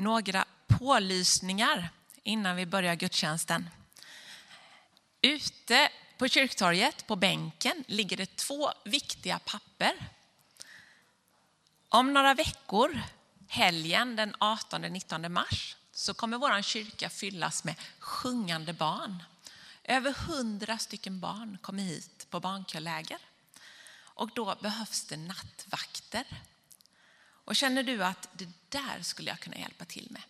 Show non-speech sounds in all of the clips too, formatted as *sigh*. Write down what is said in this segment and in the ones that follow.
några pålysningar innan vi börjar gudstjänsten. Ute på kyrktorget, på bänken, ligger det två viktiga papper. Om några veckor, helgen den 18-19 mars, så kommer vår kyrka fyllas med sjungande barn. Över hundra stycken barn kommer hit på barnkörläger. Och då behövs det nattvakter. Och känner du att det där skulle jag kunna hjälpa till med?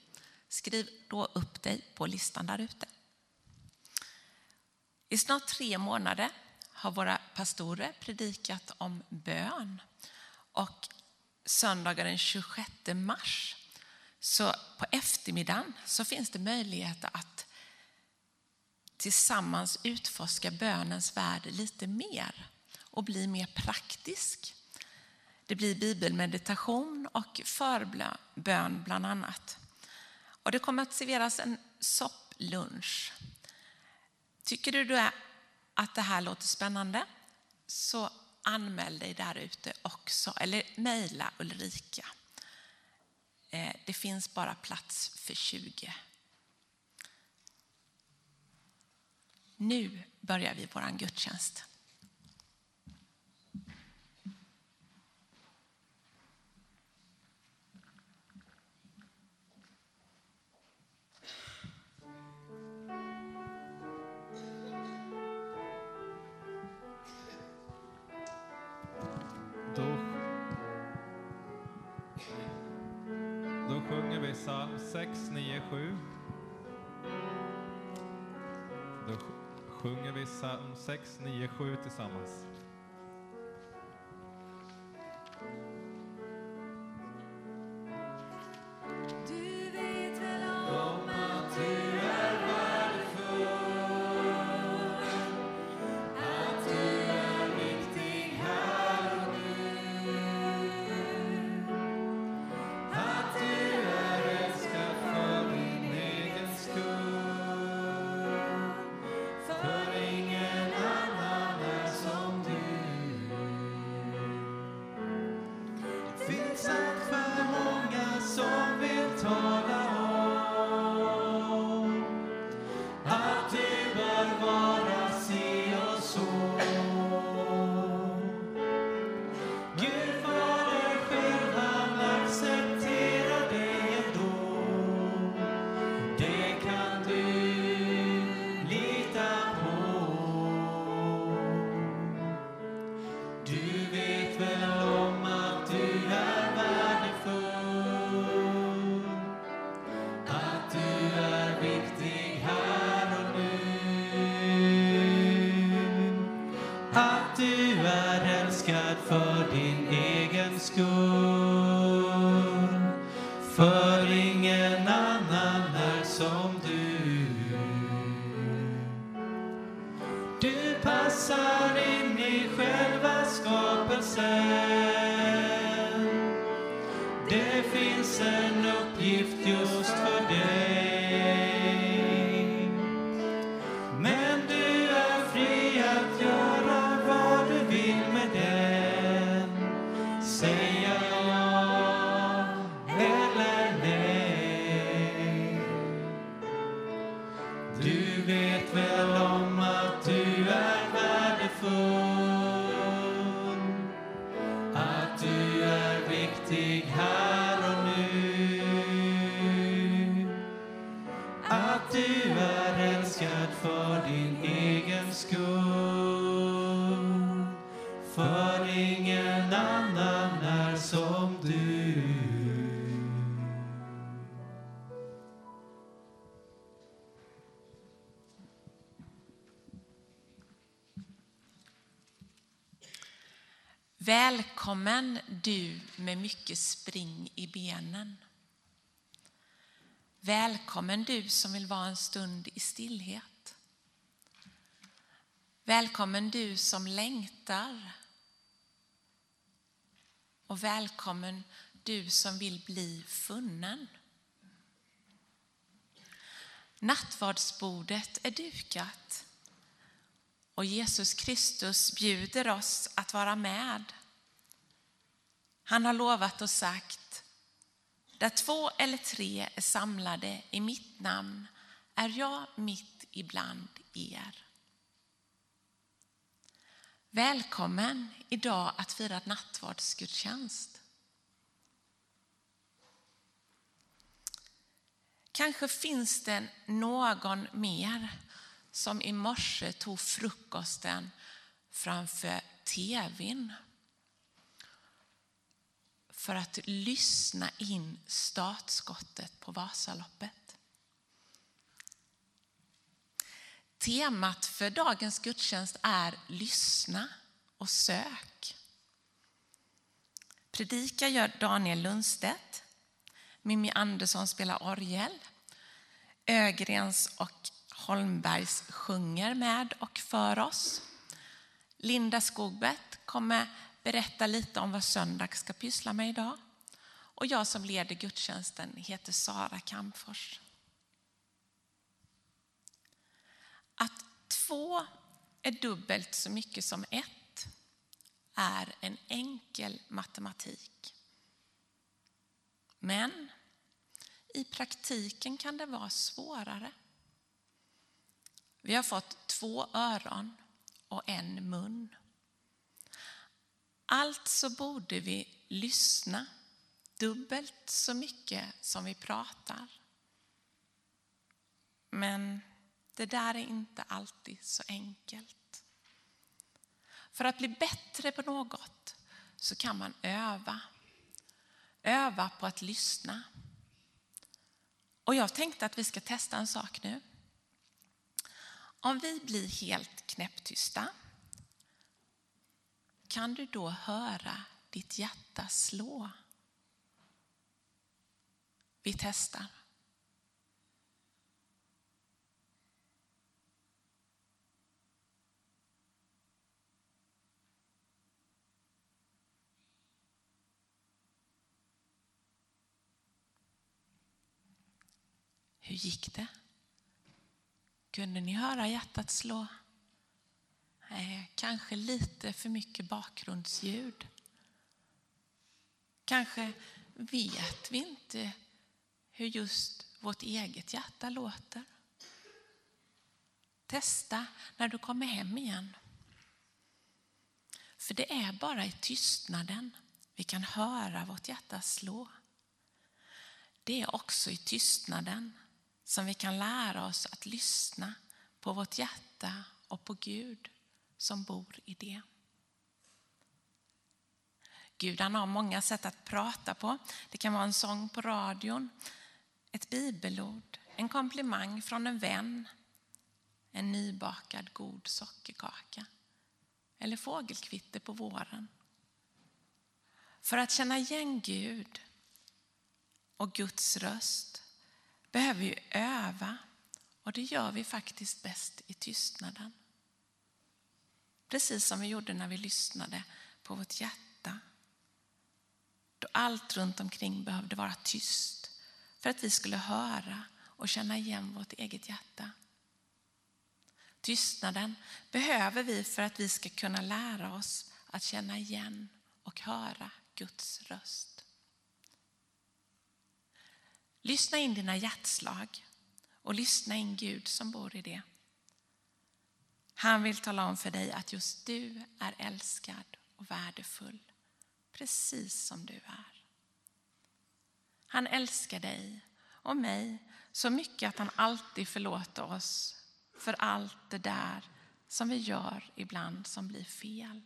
Skriv då upp dig på listan där ute. I snart tre månader har våra pastorer predikat om bön. Och söndagen den 26 mars, så på eftermiddagen, så finns det möjlighet att tillsammans utforska bönens värld lite mer och bli mer praktisk. Det blir bibelmeditation och förbön bland annat. Och det kommer att serveras en sopplunch. Tycker du att det här låter spännande så anmäl dig där ute också eller mejla Ulrika. Eh, det finns bara plats för 20. Nu börjar vi vår gudstjänst. 697. Då sjunger vi psalm 697 tillsammans. Välkommen du med mycket spring i benen. Välkommen du som vill vara en stund i stillhet. Välkommen du som längtar. Och välkommen du som vill bli funnen. Nattvardsbordet är dukat och Jesus Kristus bjuder oss att vara med. Han har lovat och sagt, Där två eller tre är samlade i mitt namn är jag mitt ibland er. Välkommen idag att fira nattvardsgudstjänst. Kanske finns det någon mer som i morse tog frukosten framför tvn för att lyssna in startskottet på Vasaloppet. Temat för dagens gudstjänst är lyssna och sök. Predika gör Daniel Lundstedt. Mimmi Andersson spelar orgel. Ögrens och Holmbergs sjunger med och för oss. Linda Skogbett kommer berätta lite om vad söndag ska pyssla med idag. Och jag som leder gudstjänsten heter Sara Kamfors. Att två är dubbelt så mycket som ett är en enkel matematik. Men i praktiken kan det vara svårare. Vi har fått två öron och en mun. Alltså borde vi lyssna dubbelt så mycket som vi pratar. Men det där är inte alltid så enkelt. För att bli bättre på något så kan man öva. Öva på att lyssna. Och jag tänkte att vi ska testa en sak nu. Om vi blir helt knäpptysta, kan du då höra ditt hjärta slå? Vi testar. Hur gick det? Kunde ni höra hjärtat slå? Eh, kanske lite för mycket bakgrundsljud. Kanske vet vi inte hur just vårt eget hjärta låter. Testa när du kommer hem igen. För det är bara i tystnaden vi kan höra vårt hjärta slå. Det är också i tystnaden som vi kan lära oss att lyssna på vårt hjärta och på Gud som bor i det. Gud han har många sätt att prata på. Det kan vara en sång på radion, ett bibelord, en komplimang från en vän, en nybakad god sockerkaka eller fågelkvitter på våren. För att känna igen Gud och Guds röst behöver vi öva och det gör vi faktiskt bäst i tystnaden. Precis som vi gjorde när vi lyssnade på vårt hjärta. Då allt runt omkring behövde vara tyst för att vi skulle höra och känna igen vårt eget hjärta. Tystnaden behöver vi för att vi ska kunna lära oss att känna igen och höra Guds röst. Lyssna in dina hjärtslag och lyssna in Gud som bor i det. Han vill tala om för dig att just du är älskad och värdefull, precis som du är. Han älskar dig och mig så mycket att han alltid förlåter oss för allt det där som vi gör ibland som blir fel.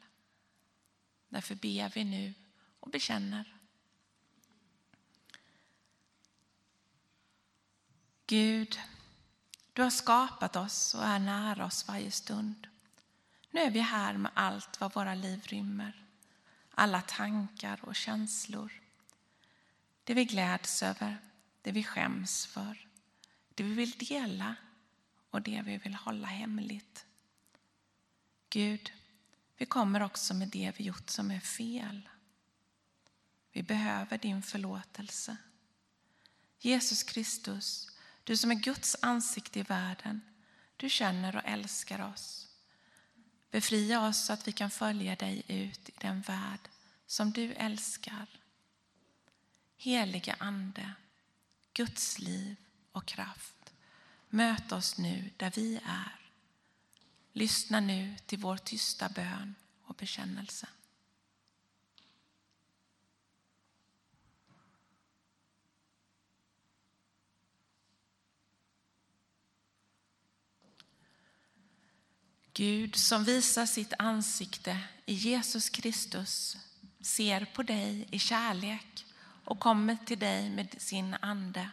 Därför ber vi nu och bekänner. Gud, du har skapat oss och är nära oss varje stund. Nu är vi här med allt vad våra liv rymmer. Alla tankar och känslor. Det vi gläds över, det vi skäms för, det vi vill dela och det vi vill hålla hemligt. Gud, vi kommer också med det vi gjort som är fel. Vi behöver din förlåtelse. Jesus Kristus, du som är Guds ansikte i världen, du känner och älskar oss. Befria oss så att vi kan följa dig ut i den värld som du älskar. Heliga Ande, Guds liv och kraft, möt oss nu där vi är. Lyssna nu till vår tysta bön och bekännelse. Gud som visar sitt ansikte i Jesus Kristus ser på dig i kärlek och kommer till dig med sin ande.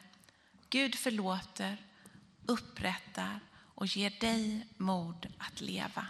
Gud förlåter, upprättar och ger dig mod att leva.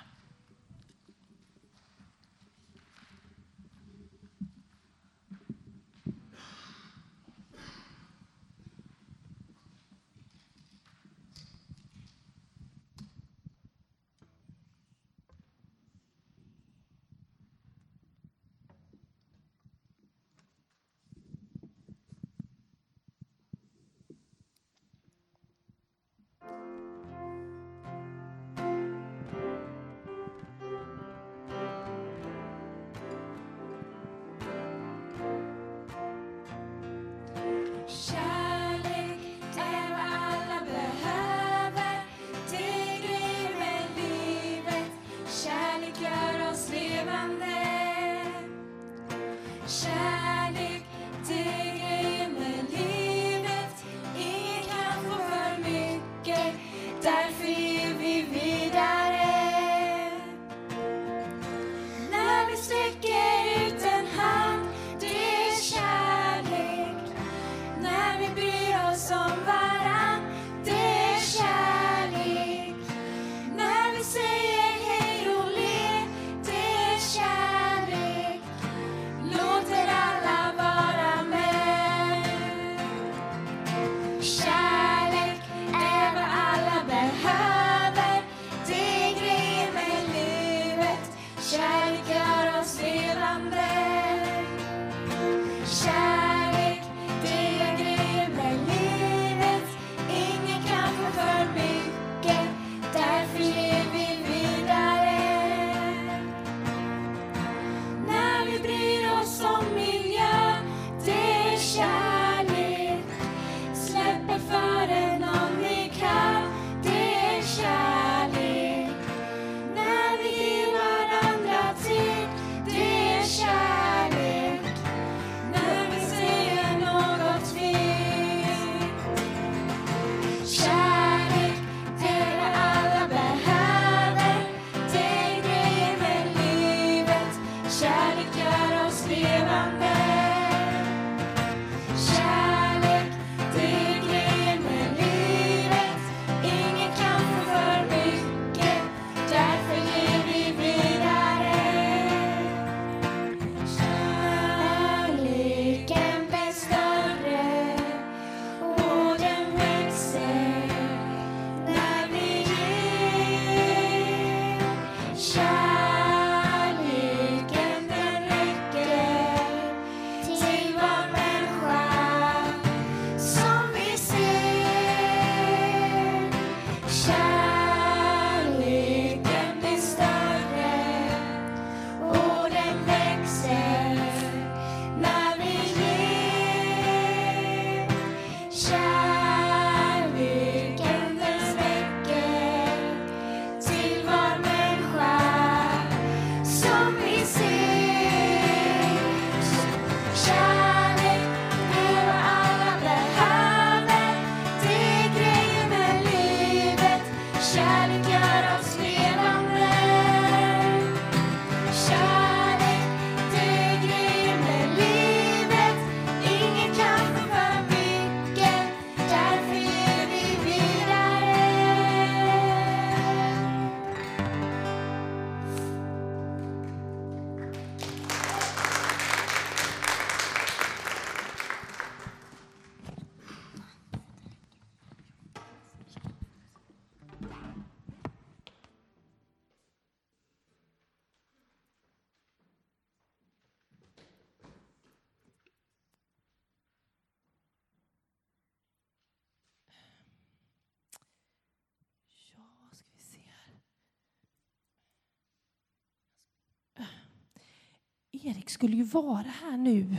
Erik skulle ju vara här nu.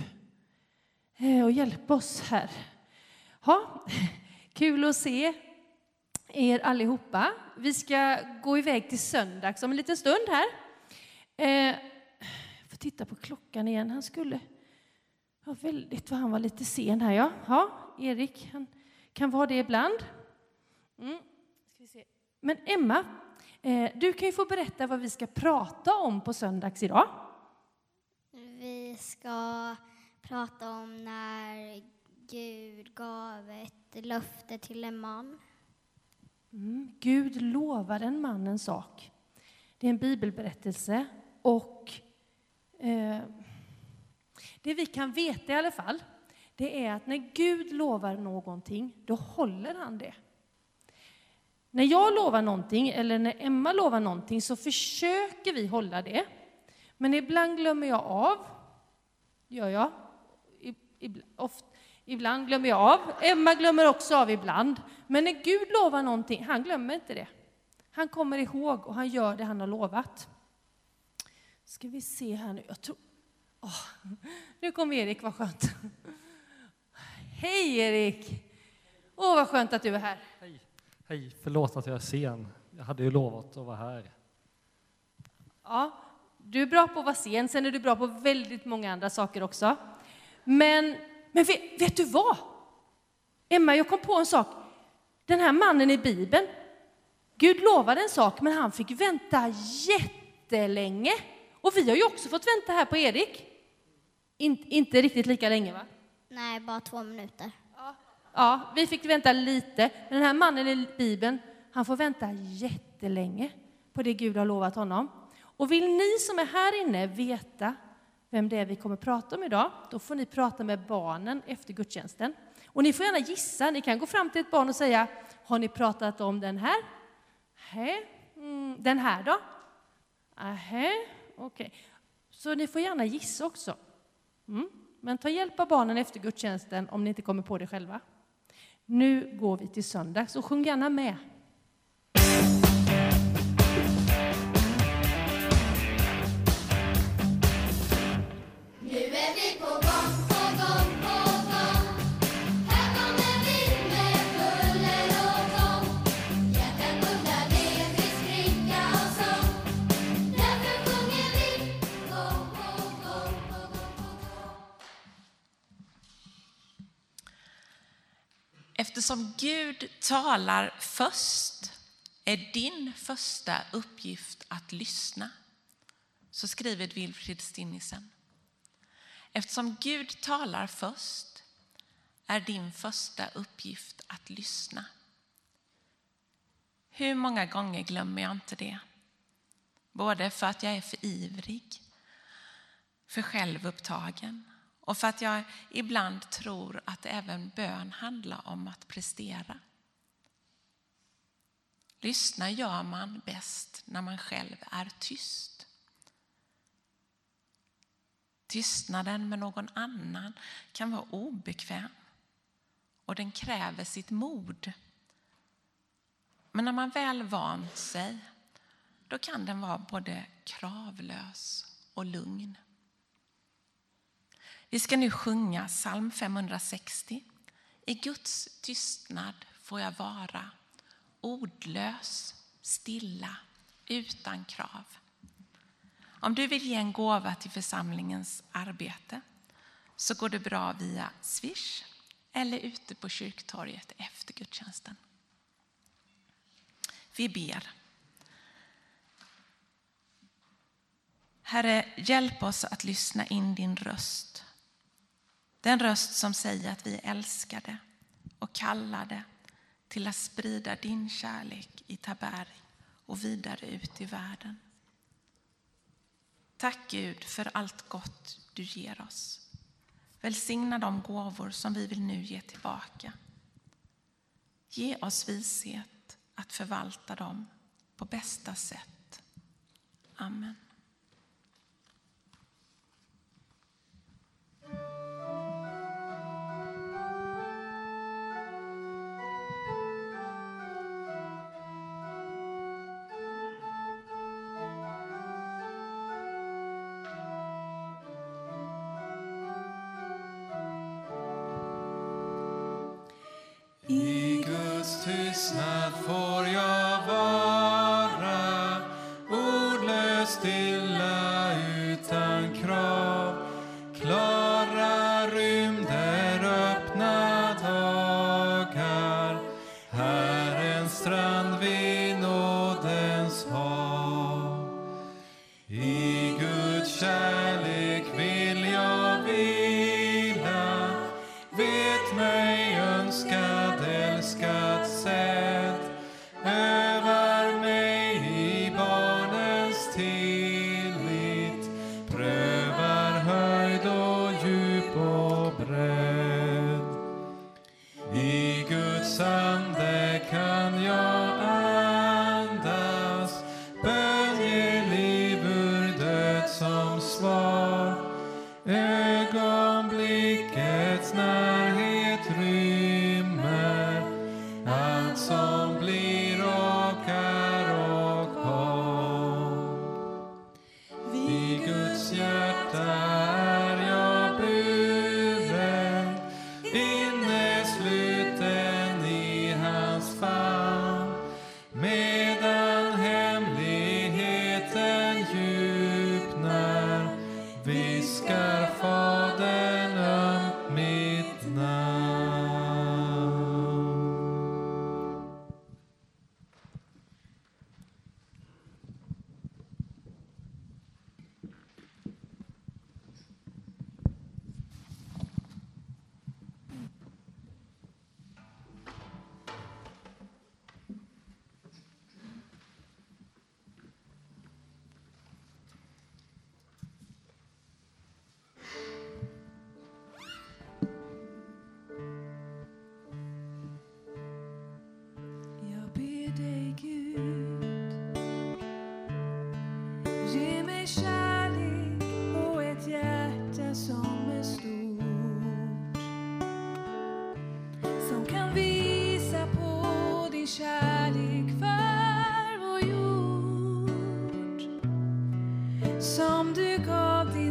Eh, och hjälpa oss här. Ha, kul att se er allihopa. Vi ska gå iväg till söndags om en liten stund här. Eh, jag får titta på klockan igen. Han skulle... Ja, väldigt vad han var lite sen här, ja. ja Erik, han kan vara det ibland. Mm. Ska vi se. Men Emma, eh, du kan ju få berätta vad vi ska prata om på söndags idag. Vi ska prata om när Gud gav ett löfte till en man. Mm. Gud lovade en man en sak. Det är en bibelberättelse och eh, det vi kan veta i alla fall, det är att när Gud lovar någonting, då håller han det. När jag lovar någonting, eller när Emma lovar någonting, så försöker vi hålla det. Men ibland glömmer jag av. Gör jag. Ibland glömmer jag av. Emma glömmer också av ibland. Men när Gud lovar någonting, han glömmer inte det. Han kommer ihåg och han gör det han har lovat. Ska vi se här nu. Jag tror... Oh, nu kom Erik, vad skönt. Hej Erik! Åh, oh, vad skönt att du är här. Hej. Hej, förlåt att jag är sen. Jag hade ju lovat att vara här. Ja, du är bra på att vara sen, sen är du bra på väldigt många andra saker också. Men, men vet, vet du vad? Emma, jag kom på en sak. Den här mannen i Bibeln, Gud lovade en sak, men han fick vänta jättelänge. Och vi har ju också fått vänta här på Erik. In, inte riktigt lika länge, va? Nej, bara två minuter. Ja. ja, vi fick vänta lite. Men den här mannen i Bibeln, han får vänta jättelänge på det Gud har lovat honom. Och vill ni som är här inne veta vem det är vi kommer prata om idag, då får ni prata med barnen efter gudstjänsten. Och ni får gärna gissa, ni kan gå fram till ett barn och säga, har ni pratat om den här? Hä? Mm, den här då? Ahä, okej. Okay. Så ni får gärna gissa också. Mm. Men ta hjälp av barnen efter gudstjänsten om ni inte kommer på det själva. Nu går vi till söndag, så sjung gärna med. Eftersom Gud talar först är din första uppgift att lyssna. Så skriver Wilfrid Stinnisen. Eftersom Gud talar först är din första uppgift att lyssna. Hur många gånger glömmer jag inte det? Både för att jag är för ivrig, för självupptagen och för att jag ibland tror att även bön handlar om att prestera. Lyssna gör man bäst när man själv är tyst. Tystnaden med någon annan kan vara obekväm och den kräver sitt mod. Men när man väl vant sig, då kan den vara både kravlös och lugn. Vi ska nu sjunga psalm 560. I Guds tystnad får jag vara ordlös, stilla, utan krav. Om du vill ge en gåva till församlingens arbete så går det bra via Swish eller ute på kyrktorget efter gudstjänsten. Vi ber. Herre, hjälp oss att lyssna in din röst den röst som säger att vi är älskade och kallade till att sprida din kärlek i Taberg och vidare ut i världen. Tack Gud för allt gott du ger oss. Välsigna de gåvor som vi vill nu ge tillbaka. Ge oss vishet att förvalta dem på bästa sätt. Amen. I Guds tystnad får jag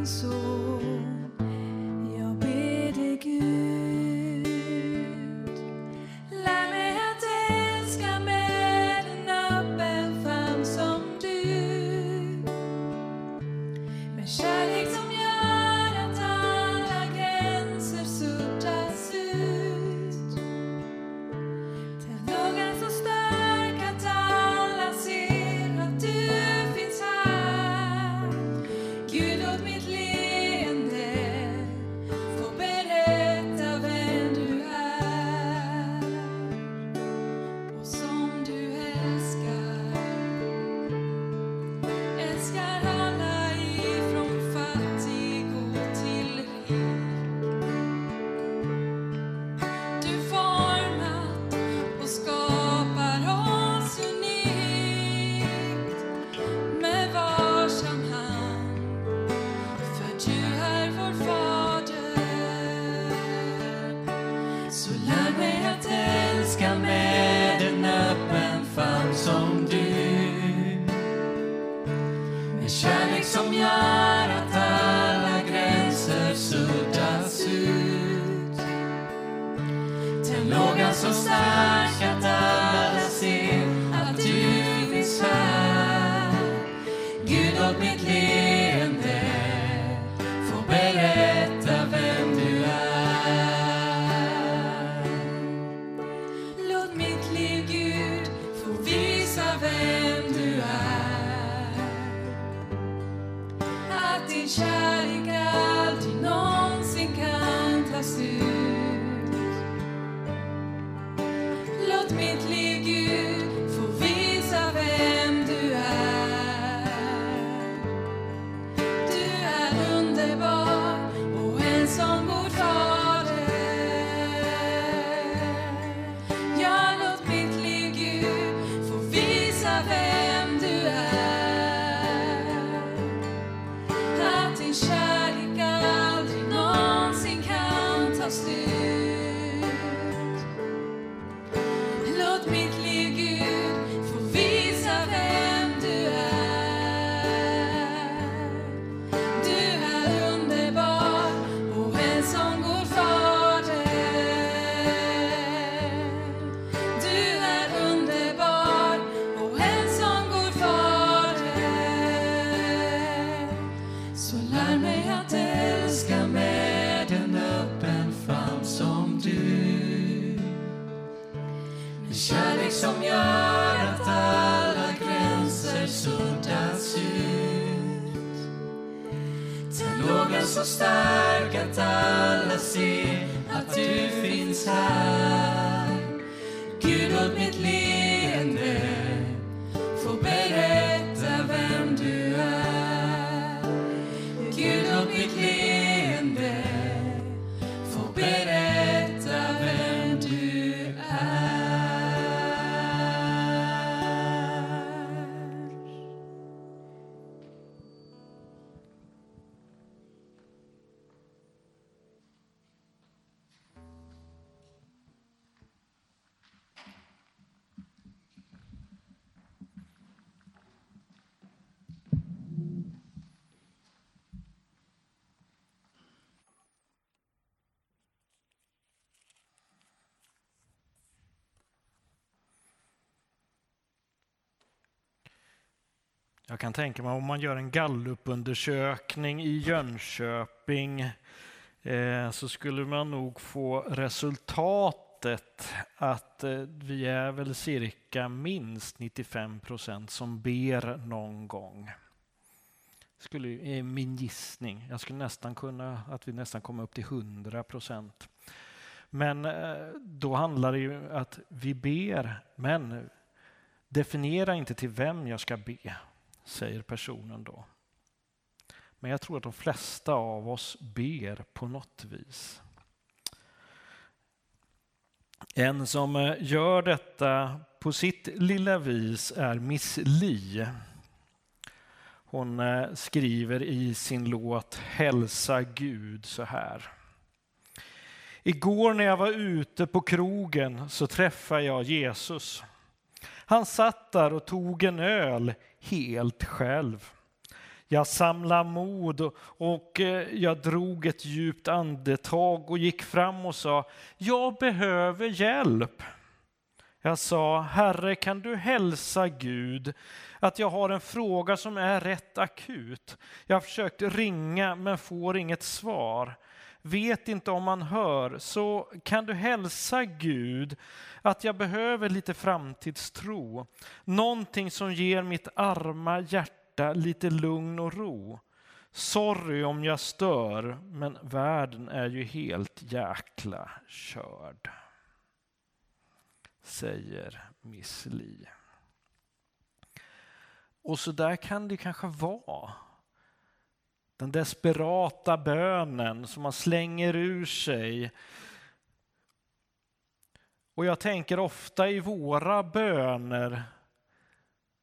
gav Jag kan tänka mig om man gör en gallupundersökning i Jönköping eh, så skulle man nog få resultatet att eh, vi är väl cirka minst 95 procent som ber någon gång. Skulle, är min gissning. Jag skulle nästan kunna att vi nästan kommer upp till 100 procent. Men eh, då handlar det ju att vi ber, men definiera inte till vem jag ska be säger personen då. Men jag tror att de flesta av oss ber på något vis. En som eh, gör detta på sitt lilla vis är Miss Li. Hon eh, skriver i sin låt Hälsa Gud så här. Igår när jag var ute på krogen så träffade jag Jesus. Han satt där och tog en öl helt själv. Jag samlade mod och, eh, jag drog ett djupt andetag och gick fram och sa, jag behöver hjälp. Jag sa, Herre kan du hälsa Gud att jag har en fråga som är rätt akut. Jag har försökt ringa men får inget svar. Vet inte om han hör, så kan du hälsa Gud att jag behöver lite framtidstro. Någonting som ger mitt arma hjärta lite lugn och ro. Sorry om jag stör, men världen är ju helt jäkla körd. Säger Miss Li. Och så där kan det kanske vara. Den desperata bönen som man slänger ur sig. Och jag tänker ofta i våra böner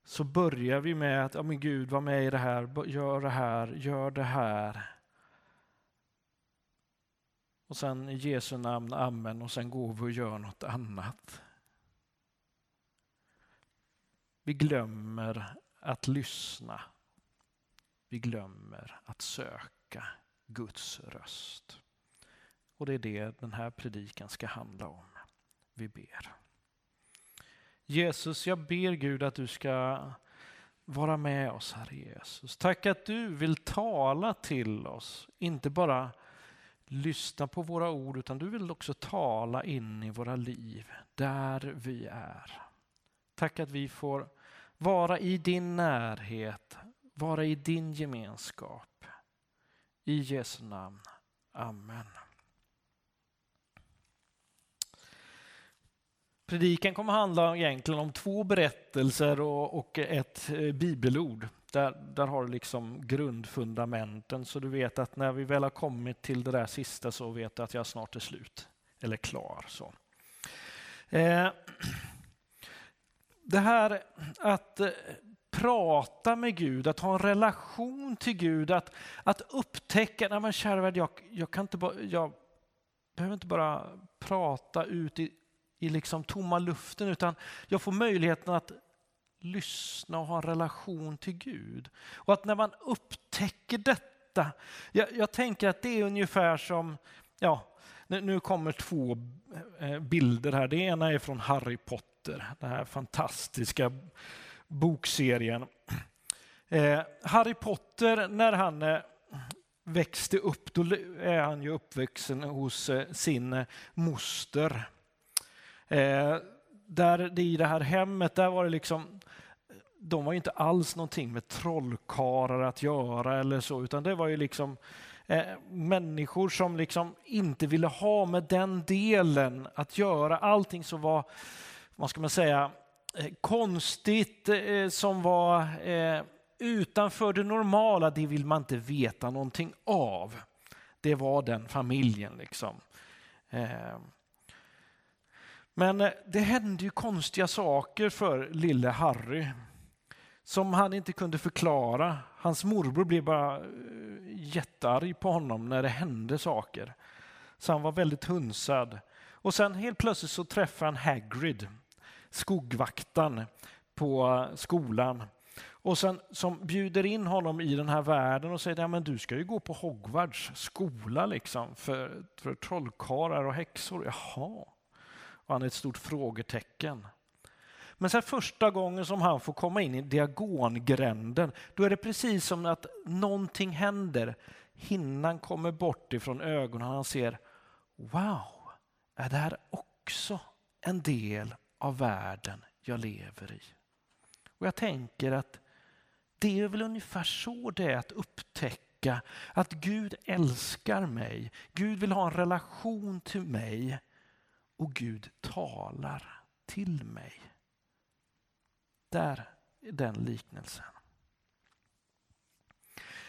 så börjar vi med att, ja men Gud var med i det här, gör det här, gör det här. Och sen i Jesu namn, amen, och sen går vi och gör något annat. Vi glömmer att lyssna. Vi glömmer att söka Guds röst. Och det är det den här predikan ska handla om. Vi ber. Jesus, jag ber Gud att du ska vara med oss, Herre Jesus. Tack att du vill tala till oss, inte bara lyssna på våra ord, utan du vill också tala in i våra liv, där vi är. Tack att vi får vara i din närhet, vara i din gemenskap. I Jesu namn. Amen. Predikan kommer handla egentligen om två berättelser och, och ett eh, bibelord. Där, där har du liksom grundfundamenten så du vet att när vi väl har kommit till det där sista så vet du att jag snart är slut. Eller klar. Så. Eh, *clears throat* det här att eh, prata med Gud, att ha en relation till Gud, att, att upptäcka, nej men kära värld, jag, jag, kan inte bara, jag behöver inte bara prata ut i, i liksom tomma luften, utan jag får möjligheten att lyssna och ha en relation till Gud. Och att när man upptäcker detta, jag, jag tänker att det är ungefär som, ja, nu kommer två eh, bilder här. Det ena är från Harry Potter, den här fantastiska bokserien. Eh, Harry Potter, när han eh, växte upp, då är han ju uppvuxen hos eh, sin eh, moster. Eh, där i det här hemmet, där var det liksom de var ju inte alls någonting med trollkarlar att göra eller så, utan det var ju liksom människor som liksom inte ville ha med den delen att göra. Allting som var, vad ska man säga, Eh, konstigt, eh, som var eh, utanför det normala, det vill man inte veta någonting av. Det var den familjen liksom. Men det hände ju konstiga saker för lille Harry som han inte kunde förklara. Hans morbror blev bara jättearg på honom när det hände saker. Så han var väldigt hunsad. Och sen helt plötsligt så träffade han Hagrid, skogvaktan på skolan. Och sen som bjuder in honom i den här världen och säger att du ska ju gå på Hogwarts skola liksom för, för trollkarlar och häxor. Jaha. Och han är ett stort frågetecken. Men sen första gången som han får komma in i diagongränden, då är det precis som att någonting händer. Hinnan kommer bort ifrån ögonen och han ser, wow, är det här också en del av världen jag lever i? Och jag tänker att det är väl ungefär så det är att upptäcka att Gud älskar mig. Gud vill ha en relation till mig och Gud talar till mig. Där är den liknelsen.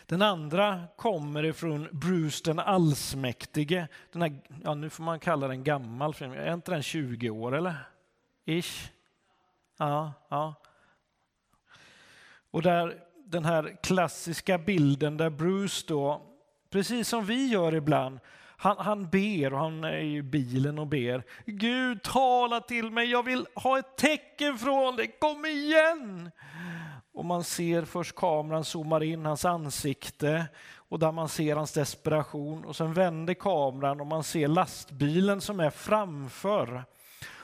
Den andra kommer ifrån Bruce den allsmäktige. Den här, ja, nu får man kalla den gammal film. Är inte den 20 år eller? Ish? Ja, ja. Och där den här klassiska bilden där Bruce då, precis som vi gör ibland, han, han ber och han är i bilen och ber. Gud tala till mig, jag vill ha ett tecken från dig, kom igen! Och man ser först kameran zoomar in hans ansikte och där man ser hans desperation och sen vänder kameran och man ser lastbilen som är framför.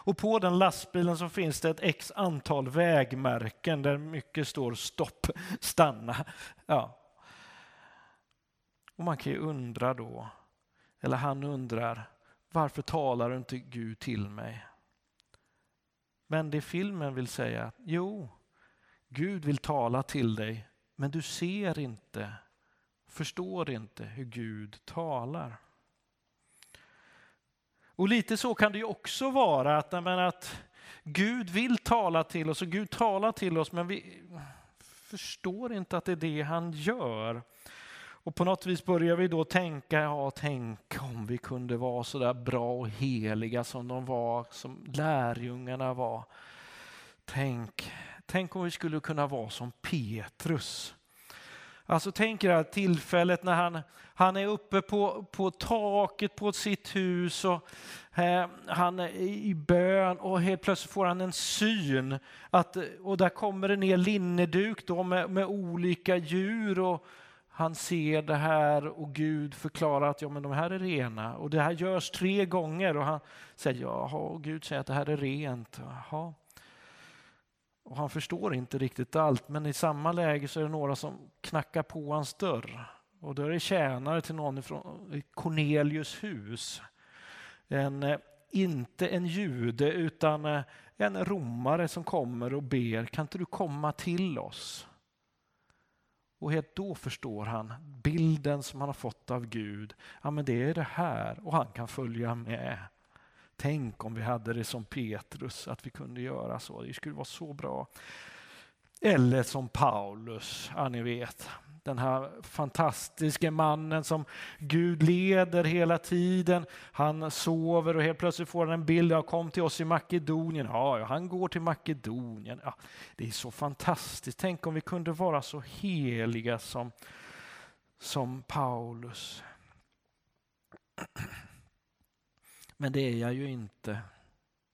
Och på den lastbilen så finns det ett x antal vägmärken där mycket står stopp, stanna. Ja. Och man kan ju undra då, eller han undrar, varför talar inte Gud till mig? Men det filmen vill säga, jo, Gud vill tala till dig, men du ser inte, förstår inte hur Gud talar. Och lite så kan det ju också vara att, men, att Gud vill tala till oss och Gud talar till oss men vi förstår inte att det är det han gör. Och på något vis börjar vi då tänka, ja tänk om vi kunde vara så där bra och heliga som de var, som lärjungarna var. Tänk, tänk om vi skulle kunna vara som Petrus. Alltså tänk er det här tillfället när han, han är uppe på, på taket på sitt hus och eh, han är i bön och helt plötsligt får han en syn. Att, och där kommer det ner linneduk då med, med olika djur och han ser det här och Gud förklarar att ja, men de här är rena. Och det här görs tre gånger och han säger jaha, och Gud säger att det här är rent. Jaha. Och han förstår inte riktigt allt, men i samma läge så är det några som knackar på hans dörr. Och då är det tjänare till någon från Cornelius hus. En, eh, inte en jude utan eh, en romare som kommer och ber, kan inte du komma till oss? Och helt då förstår han bilden som han har fått av Gud. Ja, men det är det här och han kan följa med. Tänk om vi hade det som Petrus, att vi kunde göra så. Det skulle vara så bra. Eller som Paulus, ja ni vet. Den här fantastiske mannen som Gud leder hela tiden. Han sover och helt plötsligt får han en bild. Ja, kom till oss i Makedonien. Ja, han går till Makedonien. Ja, det är så fantastiskt. Tänk om vi kunde vara så heliga som, som Paulus. Men det är jag ju inte.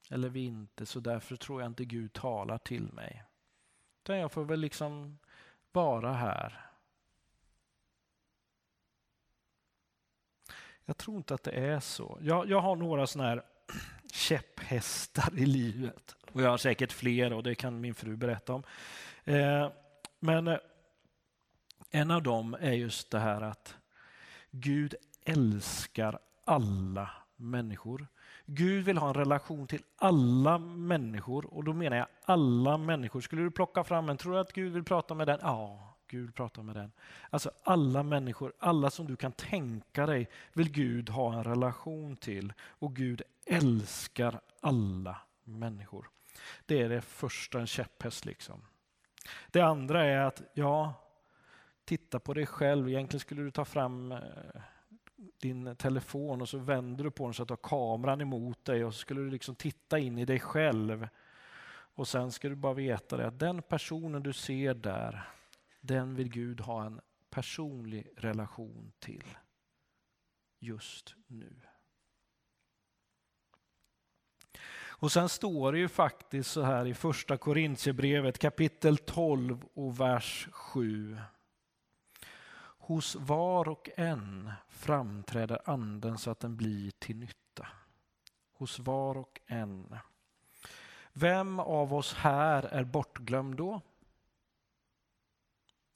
Eller vi inte, så därför tror jag inte Gud talar till mig. Utan jag får väl liksom vara här. Jag tror inte att det är så. Jag, jag har några sådana här *clears throat* käpphästar i livet. Och jag har säkert fler och det kan min fru berätta om. Eh, men eh, en av dem är just det här att Gud älskar alla människor. Gud vill ha en relation till alla människor och då menar jag alla människor. Skulle du plocka fram en, tror du att Gud vill prata med den? Ja, Gud pratar med den. Alltså alla människor, alla som du kan tänka dig vill Gud ha en relation till och Gud älskar alla människor. Det är det första, en käpphäst liksom. Det andra är att, ja, titta på dig själv. Egentligen skulle du ta fram eh, din telefon och så vänder du på den så att du har kameran emot dig och så skulle du liksom titta in i dig själv. Och sen ska du bara veta det att den personen du ser där, den vill Gud ha en personlig relation till just nu. Och sen står det ju faktiskt så här i första Korintierbrevet kapitel 12 och vers 7. Hos var och en framträder anden så att den blir till nytta. Hos var och en. Vem av oss här är bortglömd då?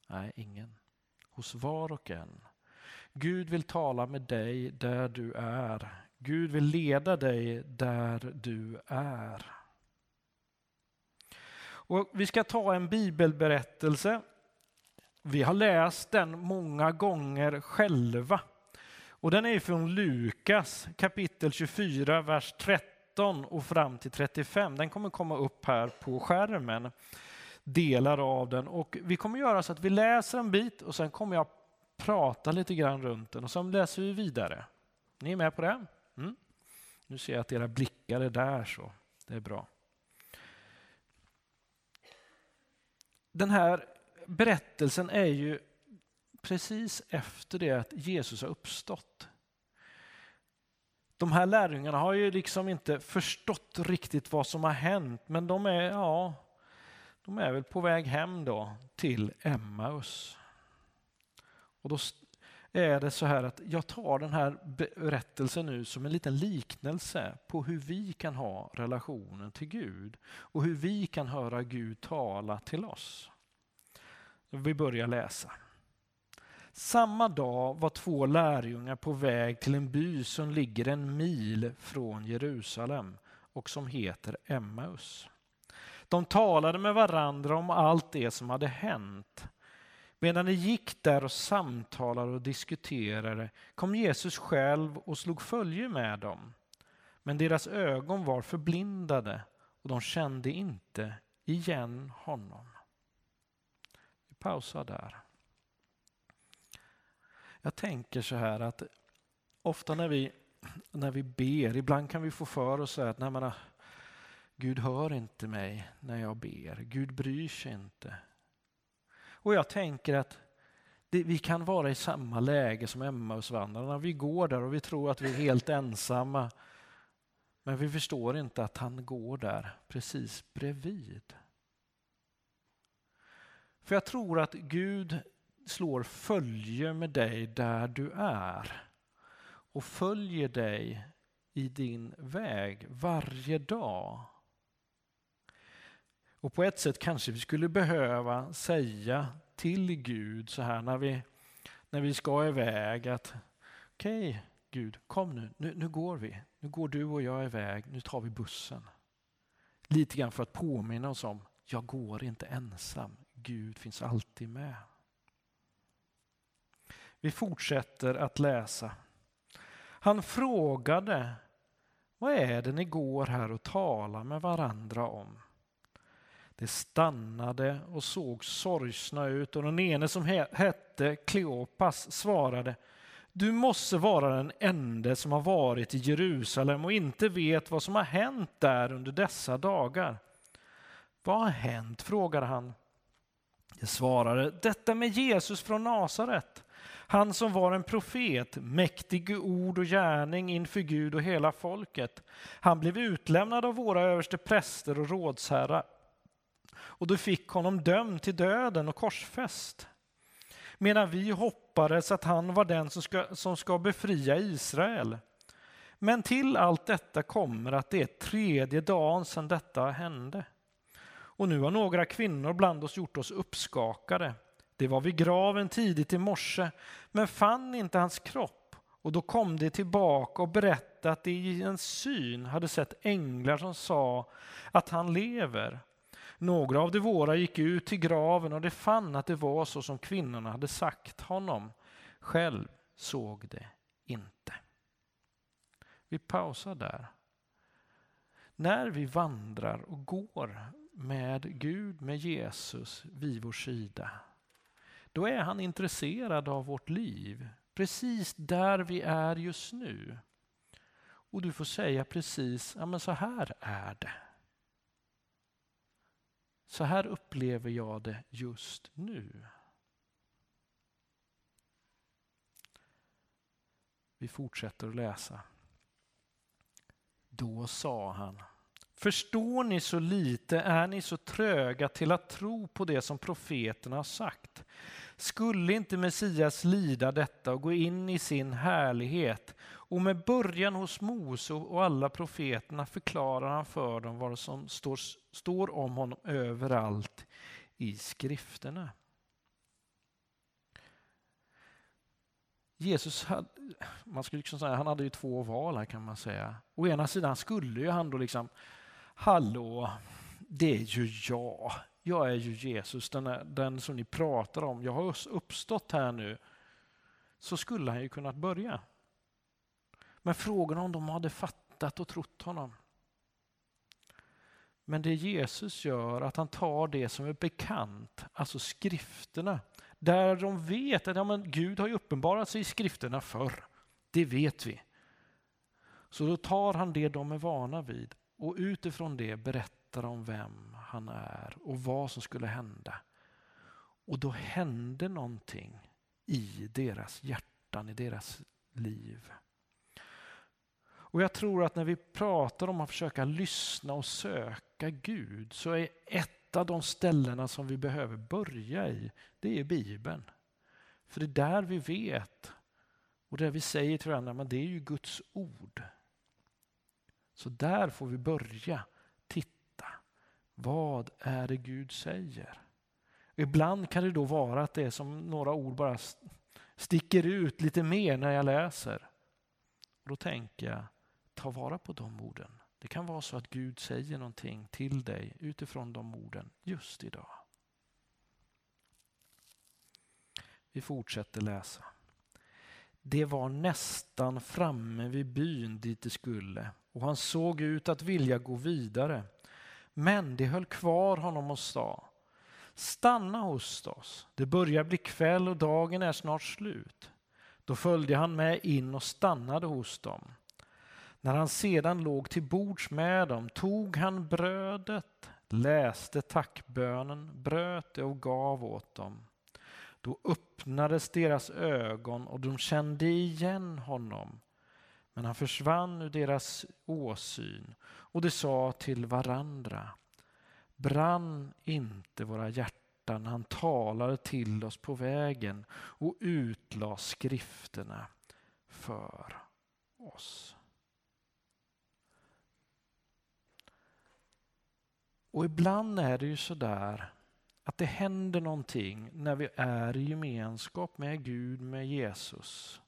Nej, ingen. Hos var och en. Gud vill tala med dig där du är. Gud vill leda dig där du är. Och vi ska ta en bibelberättelse. Vi har läst den många gånger själva. Och den är från Lukas kapitel 24, vers 13 och fram till 35. Den kommer komma upp här på skärmen, delar av den. Och vi kommer göra så att vi läser en bit och sen kommer jag prata lite grann runt den och sen läser vi vidare. Ni är med på det? Mm. Nu ser jag att era blickar är där, så det är bra. Den här berättelsen är ju precis efter det att Jesus har uppstått. De här lärjungarna har ju liksom inte förstått riktigt vad som har hänt, men de är, ja, de är väl på väg hem då till Emmaus. Och då är det så här att jag tar den här berättelsen nu som en liten liknelse på hur vi kan ha relationen till Gud och hur vi kan höra Gud tala till oss. Vi börjar läsa. Samma dag var två lärjungar på väg till en by som ligger en mil från Jerusalem och som heter Emmaus. De talade med varandra om allt det som hade hänt. Medan de gick där och samtalade och diskuterade kom Jesus själv och slog följe med dem. Men deras ögon var förblindade och de kände inte igen honom. Vi pausar där. Jag tänker så här att ofta när vi, när vi ber, ibland kan vi få för oss att nej, men, Gud hör inte mig när jag ber. Gud bryr sig inte. Och jag tänker att det, vi kan vara i samma läge som Emmausvandrarna. Vi går där och vi tror att vi är helt ensamma. Men vi förstår inte att han går där precis bredvid. För jag tror att Gud slår följe med dig där du är och följer dig i din väg varje dag. Och på ett sätt kanske vi skulle behöva säga till Gud så här när vi, när vi ska iväg att okej okay, Gud, kom nu. nu, nu går vi. Nu går du och jag iväg, nu tar vi bussen. Lite grann för att påminna oss om, jag går inte ensam. Gud finns alltid med. Vi fortsätter att läsa. Han frågade, vad är det ni går här och talar med varandra om? De stannade och såg sorgsna ut och den ene som hette Kleopas svarade Du måste vara den ende som har varit i Jerusalem och inte vet vad som har hänt där under dessa dagar. Vad har hänt? frågade han. Jag svarade, detta med Jesus från Nasaret. Han som var en profet, mäktig i ord och gärning inför Gud och hela folket. Han blev utlämnad av våra överste präster och rådsherrar och du fick honom dömd till döden och korsfäst. Medan vi hoppades att han var den som ska, som ska befria Israel. Men till allt detta kommer att det är tredje dagen sedan detta hände. Och nu har några kvinnor bland oss gjort oss uppskakade. Det var vid graven tidigt i morse, men fann inte hans kropp. Och då kom de tillbaka och berättade berättade att de i en syn hade sett änglar som sa att han lever. Några av de våra gick ut till graven och de fann att det var så som kvinnorna hade sagt honom. Själv såg det inte. Vi pausar där. När vi vandrar och går med Gud, med Jesus vid vår sida, då är han intresserad av vårt liv. Precis där vi är just nu. Och du får säga precis, ja men så här är det. Så här upplever jag det just nu. Vi fortsätter att läsa. Då sa han, förstår ni så lite, är ni så tröga till att tro på det som profeterna har sagt? Skulle inte Messias lida detta och gå in i sin härlighet? Och med början hos Mose och alla profeterna förklarar han för dem vad som står, står om honom överallt i skrifterna. Jesus hade, man skulle liksom säga, han hade ju två val här kan man säga. Å ena sidan skulle ju han då liksom, hallå, det är ju jag. Jag är ju Jesus, den, är, den som ni pratar om. Jag har uppstått här nu. Så skulle han ju kunnat börja. Men frågan om de hade fattat och trott honom. Men det Jesus gör, att han tar det som är bekant, alltså skrifterna, där de vet att ja, men Gud har ju uppenbarat sig i skrifterna förr. Det vet vi. Så då tar han det de är vana vid och utifrån det berättar om vem han är och vad som skulle hända. Och då hände någonting i deras hjärtan, i deras liv. Och jag tror att när vi pratar om att försöka lyssna och söka Gud så är ett av de ställena som vi behöver börja i, det är Bibeln. För det är där vi vet och där vi säger till varandra, men det är ju Guds ord. Så där får vi börja. Vad är det Gud säger? Ibland kan det då vara att det är som några ord bara sticker ut lite mer när jag läser. Då tänker jag, ta vara på de orden. Det kan vara så att Gud säger någonting till dig utifrån de orden just idag. Vi fortsätter läsa. Det var nästan framme vid byn dit det skulle och han såg ut att vilja gå vidare. Men de höll kvar honom och sa Stanna hos oss, det börjar bli kväll och dagen är snart slut. Då följde han med in och stannade hos dem. När han sedan låg till bords med dem tog han brödet, läste tackbönen, bröt det och gav åt dem. Då öppnades deras ögon och de kände igen honom. Men han försvann ur deras åsyn och de sa till varandra Brann inte våra hjärtan han talade till oss på vägen och utlade skrifterna för oss. Och ibland är det ju sådär att det händer någonting när vi är i gemenskap med Gud, med Jesus.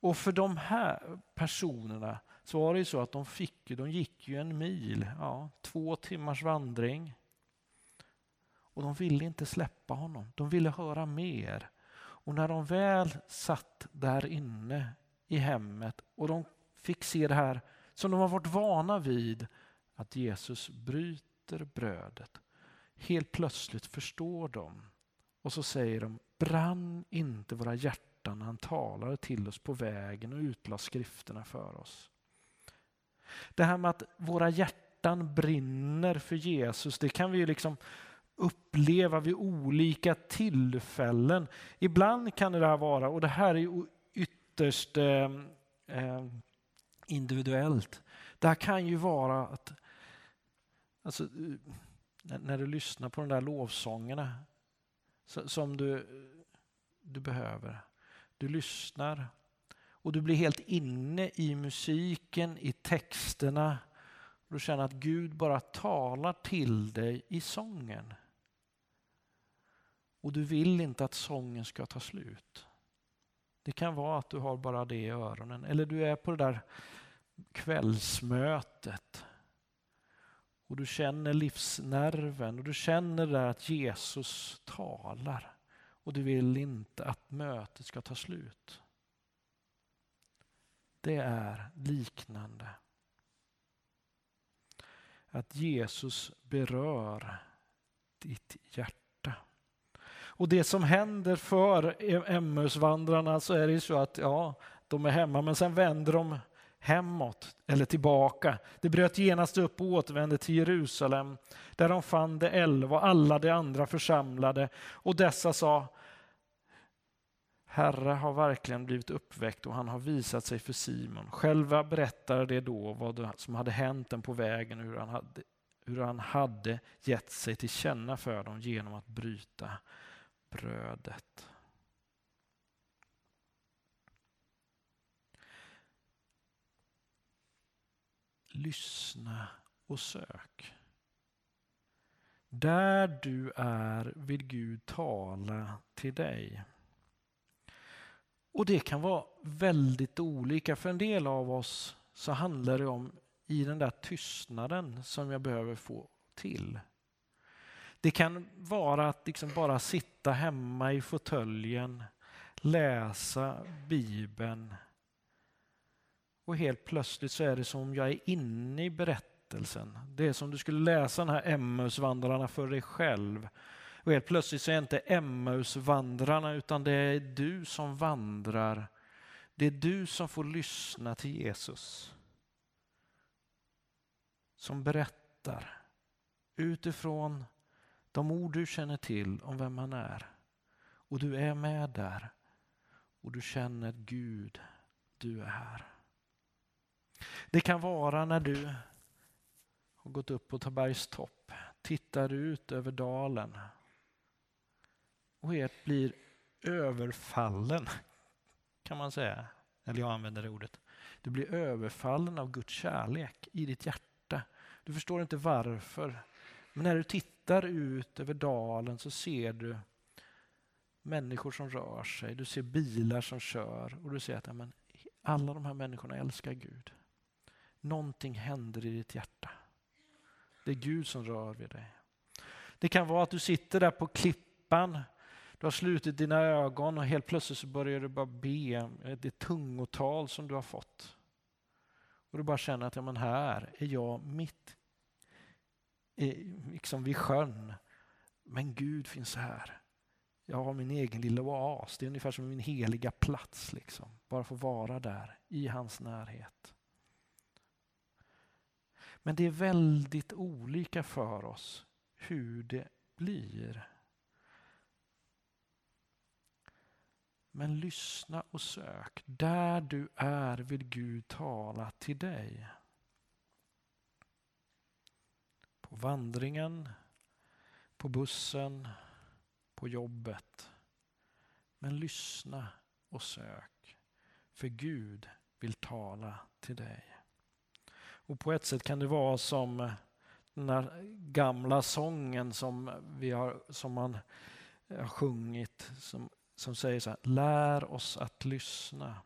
Och för de här personerna så var det ju så att de, fick, de gick ju en mil, ja, två timmars vandring. Och de ville inte släppa honom, de ville höra mer. Och när de väl satt där inne i hemmet och de fick se det här som de har varit vana vid, att Jesus bryter brödet. Helt plötsligt förstår de och så säger de, brann inte våra hjärtan när han talade till oss på vägen och utlade skrifterna för oss. Det här med att våra hjärtan brinner för Jesus, det kan vi liksom uppleva vid olika tillfällen. Ibland kan det här vara, och det här är ytterst eh, eh, individuellt. Det här kan ju vara att alltså, eh, när du lyssnar på de där lovsångerna som du, du behöver. Du lyssnar och du blir helt inne i musiken, i texterna. Du känner att Gud bara talar till dig i sången. Och du vill inte att sången ska ta slut. Det kan vara att du har bara det i öronen eller du är på det där kvällsmötet och du känner livsnerven och du känner där att Jesus talar och du vill inte att mötet ska ta slut. Det är liknande. Att Jesus berör ditt hjärta. Och det som händer för Emmausvandrarna så är det ju så att ja, de är hemma men sen vänder de hemåt eller tillbaka. De bröt genast upp och återvände till Jerusalem där de fann de elva och alla de andra församlade och dessa sa Herre har verkligen blivit uppväckt och han har visat sig för Simon. Själva berättade de då vad som hade hänt dem på vägen och hur han hade, hur han hade gett sig till känna för dem genom att bryta brödet. Lyssna och sök. Där du är vill Gud tala till dig. Och det kan vara väldigt olika. För en del av oss så handlar det om i den där tystnaden som jag behöver få till. Det kan vara att liksom bara sitta hemma i fåtöljen, läsa Bibeln och helt plötsligt så är det som om jag är inne i berättelsen. Det är som du skulle läsa den här Emmausvandrarna för dig själv. Och helt plötsligt så är det inte Emmausvandrarna utan det är du som vandrar. Det är du som får lyssna till Jesus. Som berättar utifrån de ord du känner till om vem han är. Och du är med där. Och du känner Gud, du är här. Det kan vara när du har gått upp på Tabergs topp, tittar ut över dalen och helt blir överfallen, kan man säga. Eller jag använder det ordet. Du blir överfallen av Guds kärlek i ditt hjärta. Du förstår inte varför. Men när du tittar ut över dalen så ser du människor som rör sig, du ser bilar som kör och du ser att ja, men, alla de här människorna älskar Gud. Någonting händer i ditt hjärta. Det är Gud som rör vid dig. Det kan vara att du sitter där på klippan, du har slutit dina ögon och helt plötsligt så börjar du bara be eh, det tungotal som du har fått. Och du bara känner att ja, men här är jag mitt liksom vid sjön. Men Gud finns här. Jag har min egen lilla oas. Det är ungefär som min heliga plats. Liksom. Bara få vara där i hans närhet. Men det är väldigt olika för oss hur det blir. Men lyssna och sök. Där du är vill Gud tala till dig. På vandringen, på bussen, på jobbet. Men lyssna och sök. För Gud vill tala till dig. Och på ett sätt kan det vara som eh, den här gamla sången som, vi har, som man eh, har sjungit. Som, som säger så här, lär oss att lyssna.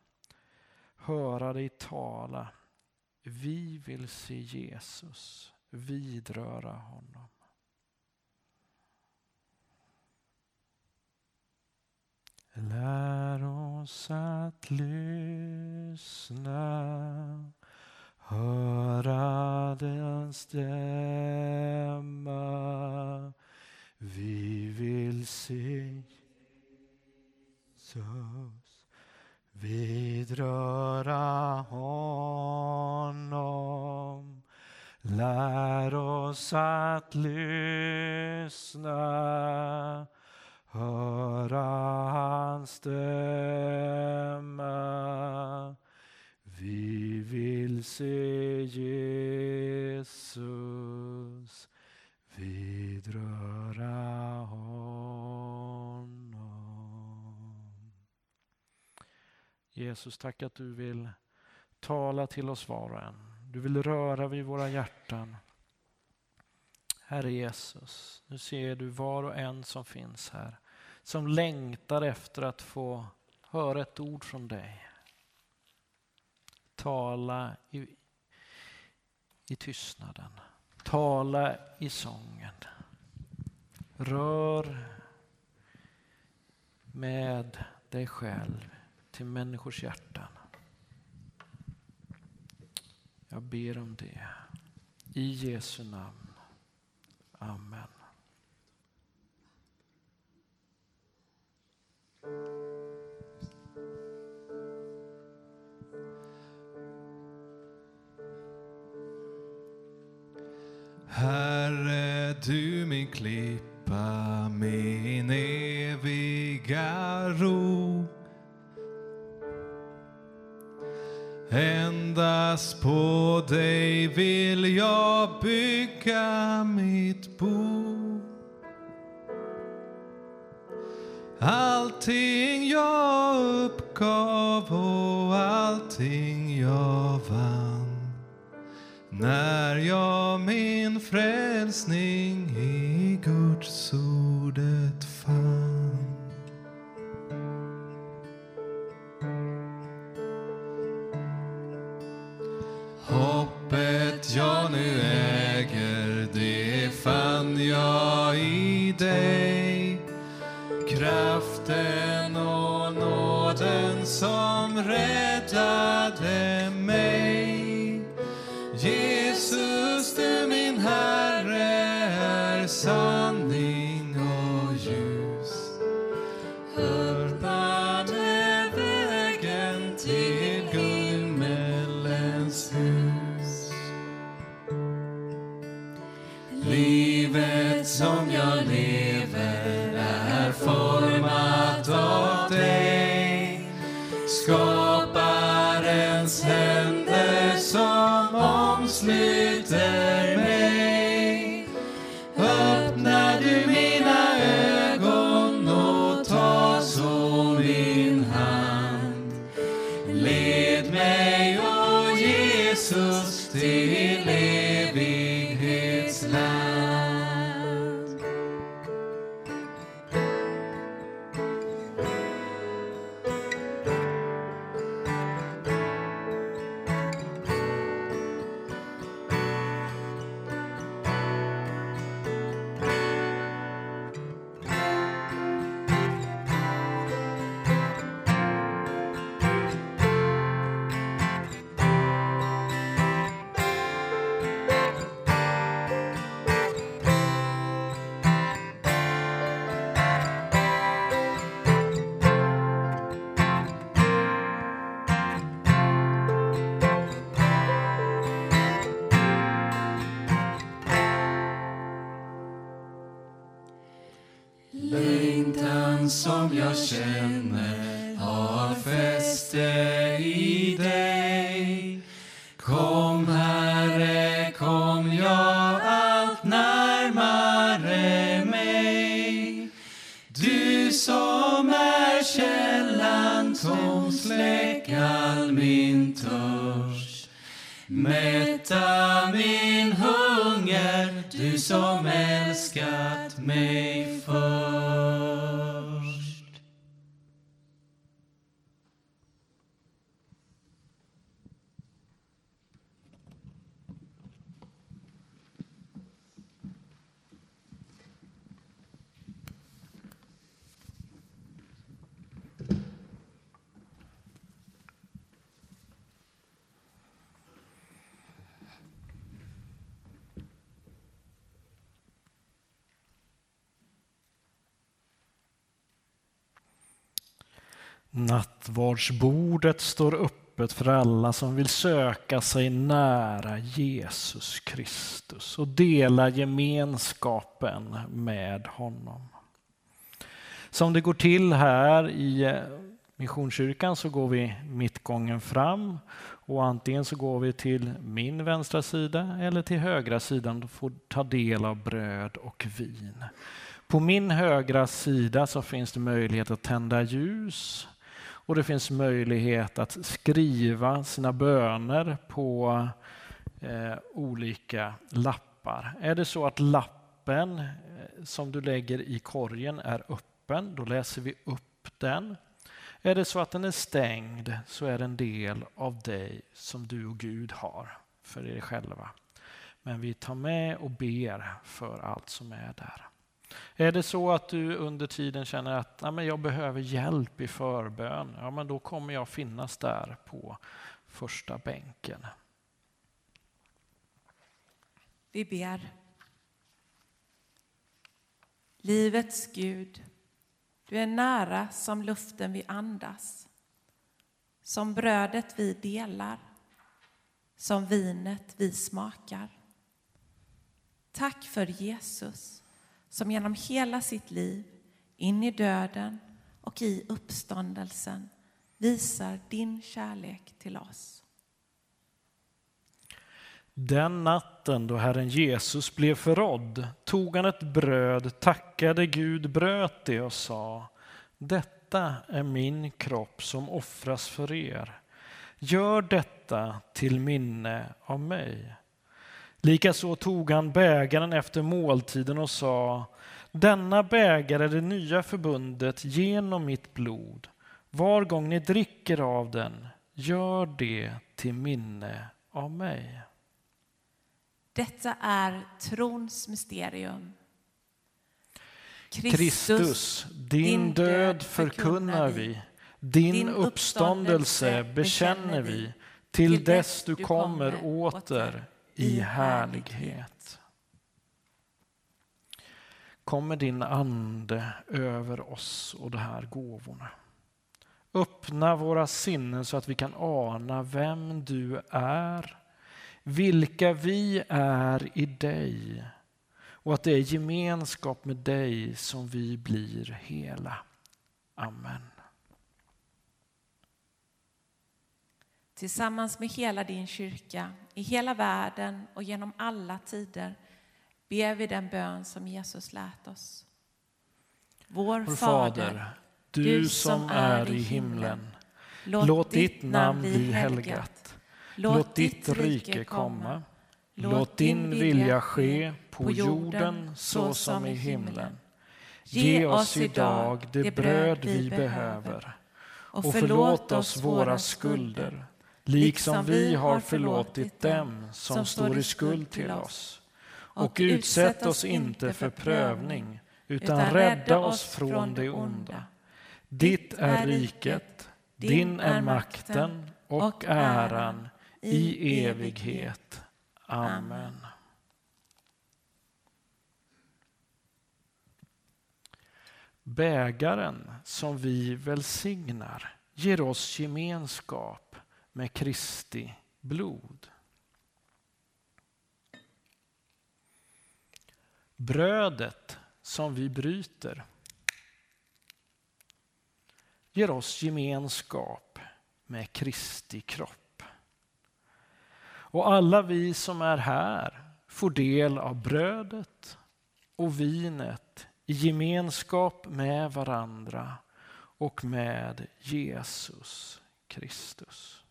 Höra dig tala. Vi vill se Jesus vidröra honom. Lär oss att lyssna, höra den stämma. Vi vill se Jesus vidröra honom. Lär oss att lyssna, höra hans stämma. Vi vill se Jesus vidröra honom. Jesus, tack att du vill tala till oss var och en. Du vill röra vid våra hjärtan. Herre Jesus, nu ser du var och en som finns här. Som längtar efter att få höra ett ord från dig. Tala i i tystnaden. Tala i sången. Rör med dig själv till människors hjärtan. Jag ber om det. I Jesu namn. Amen. Herre, du min klippa, min eviga ro. Endast på dig vill jag bygga mitt bo. Allting jag uppgav och allting jag vann när jag min frälsning i Guds ordet fann. Hoppet jag nu äger, det fann jag i dig. Kraften och nåden som räddar Nattvardsbordet står öppet för alla som vill söka sig nära Jesus Kristus och dela gemenskapen med honom. Som det går till här i Missionskyrkan så går vi mittgången fram och antingen så går vi till min vänstra sida eller till högra sidan och får ta del av bröd och vin. På min högra sida så finns det möjlighet att tända ljus och det finns möjlighet att skriva sina böner på eh, olika lappar. Är det så att lappen eh, som du lägger i korgen är öppen, då läser vi upp den. Är det så att den är stängd så är det en del av dig som du och Gud har för er själva. Men vi tar med och ber för allt som är där. Är det så att du under tiden känner att ja, men jag behöver hjälp i förbön, ja, men då kommer jag finnas där på första bänken. Vi ber. Livets Gud, du är nära som luften vi andas, som brödet vi delar, som vinet vi smakar. Tack för Jesus som genom hela sitt liv, in i döden och i uppståndelsen visar din kärlek till oss. Den natten då Herren Jesus blev förrådd tog han ett bröd, tackade Gud, bröt det och sa Detta är min kropp som offras för er. Gör detta till minne av mig. Likaså tog han bägaren efter måltiden och sa Denna bägare är det nya förbundet genom mitt blod. Var gång ni dricker av den, gör det till minne av mig. Detta är trons mysterium. Kristus, din död förkunnar vi, din uppståndelse bekänner vi till dess du kommer åter i härlighet. Kommer din ande över oss och de här gåvorna. Öppna våra sinnen så att vi kan ana vem du är, vilka vi är i dig och att det är gemenskap med dig som vi blir hela. Amen. Tillsammans med hela din kyrka, i hela världen och genom alla tider ber vi den bön som Jesus lärt oss. Vår Vår Fader, Fader, du som är i himlen. Låt ditt namn bli helgat. Låt ditt rike komma. Låt din vilja ske på jorden så som i himlen. Ge oss idag det bröd vi behöver och förlåt oss våra skulder liksom vi har förlåtit dem som står i skuld till oss. Och utsätt oss inte för prövning utan rädda oss från det onda. Ditt är riket, din är makten och äran i evighet. Amen. Bägaren som vi välsignar ger oss gemenskap med Kristi blod. Brödet som vi bryter ger oss gemenskap med Kristi kropp. Och alla vi som är här får del av brödet och vinet i gemenskap med varandra och med Jesus Kristus.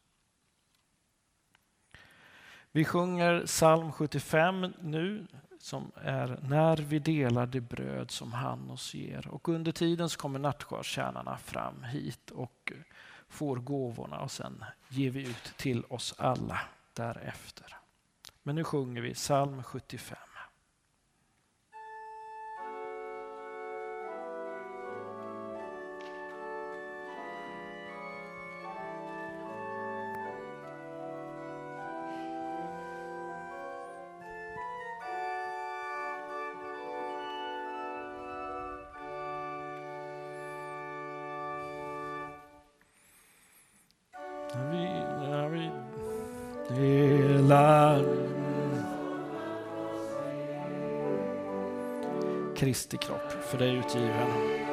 Vi sjunger psalm 75 nu som är När vi delar det bröd som han oss ger. Och under tiden så kommer nattskärstjänarna fram hit och får gåvorna och sen ger vi ut till oss alla därefter. Men nu sjunger vi psalm 75. Kristi kropp för dig utgiven.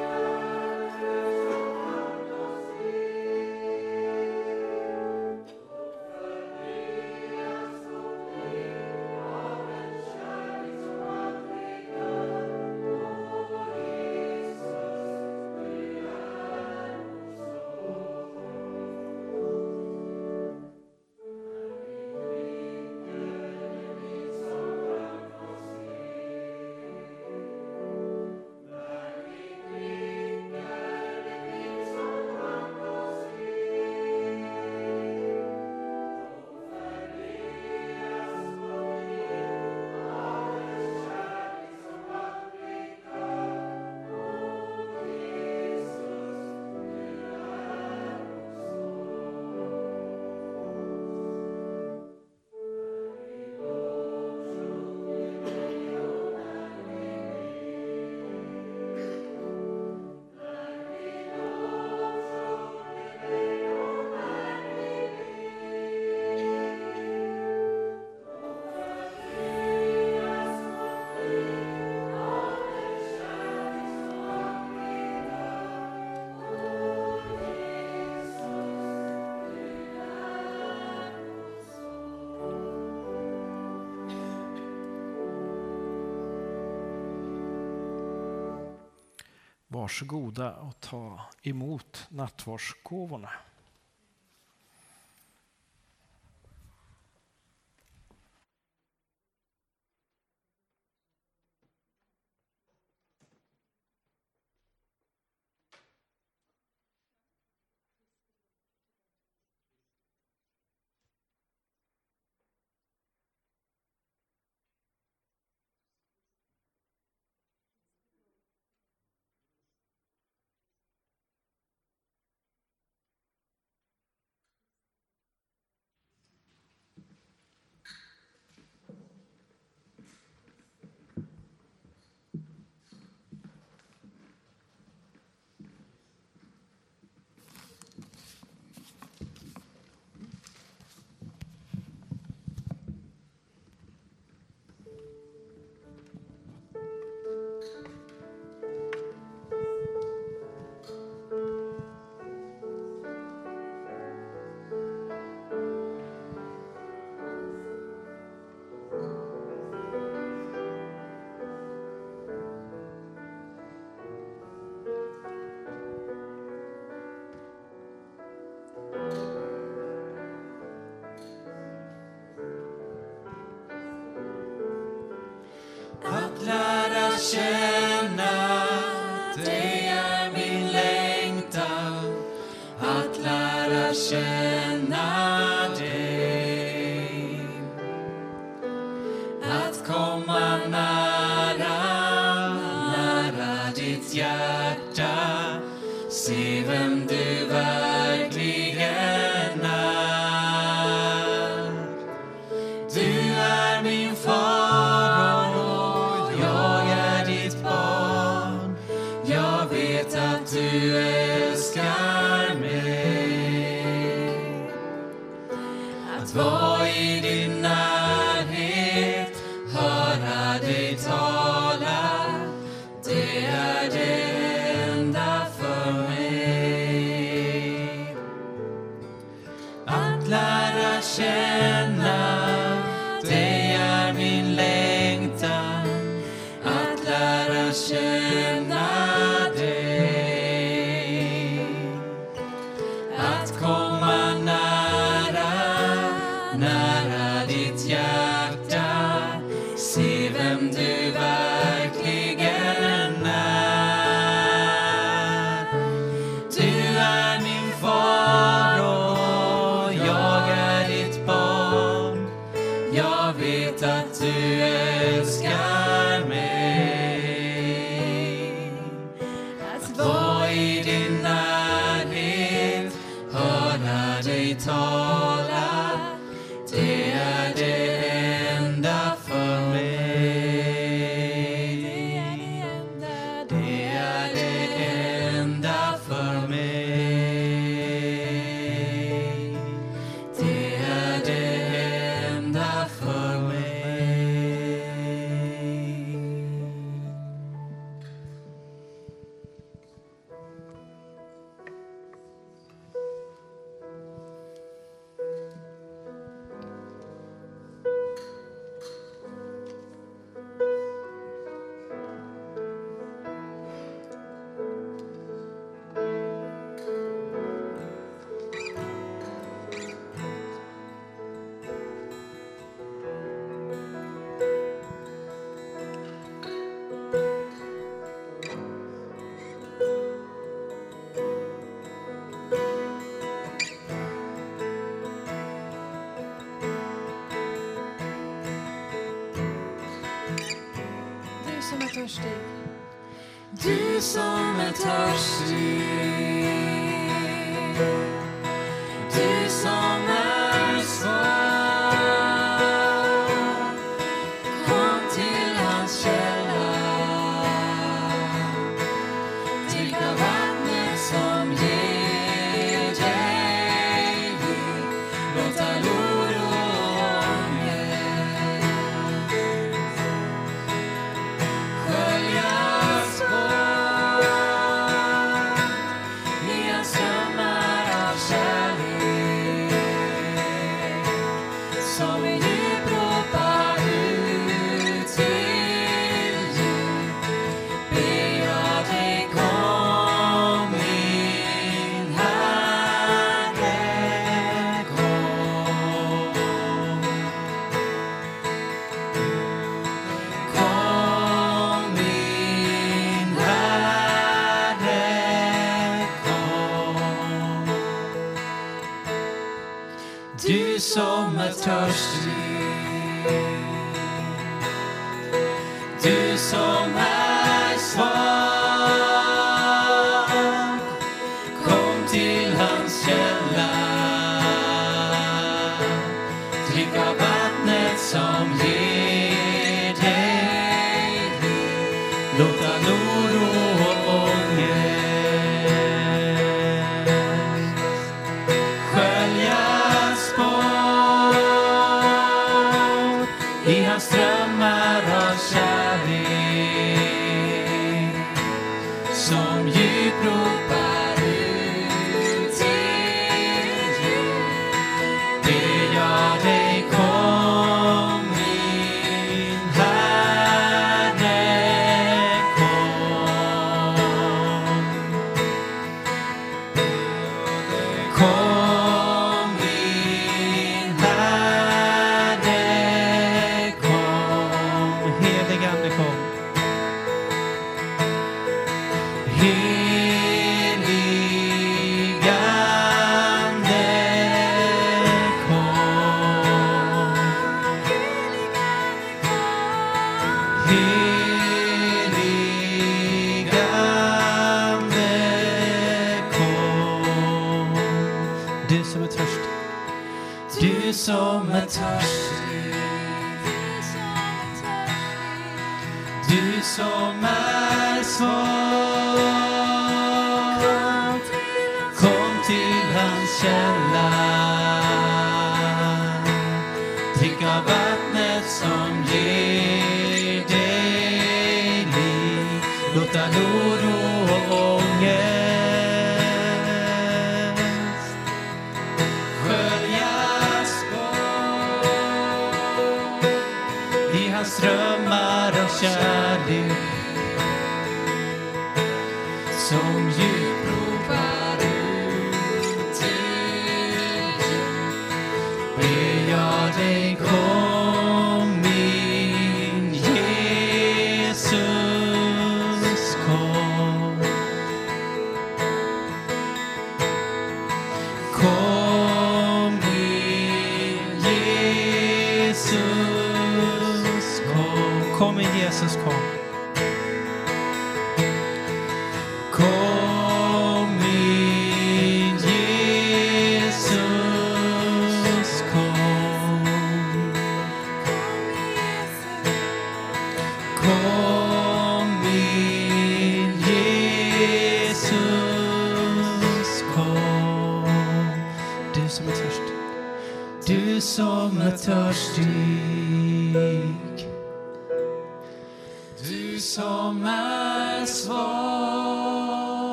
Varsågoda och ta emot nattvardsgåvorna. törstig. Du som är törstig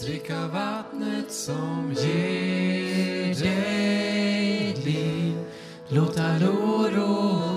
Drick av vattnet som ger dig liv. Låt all oro och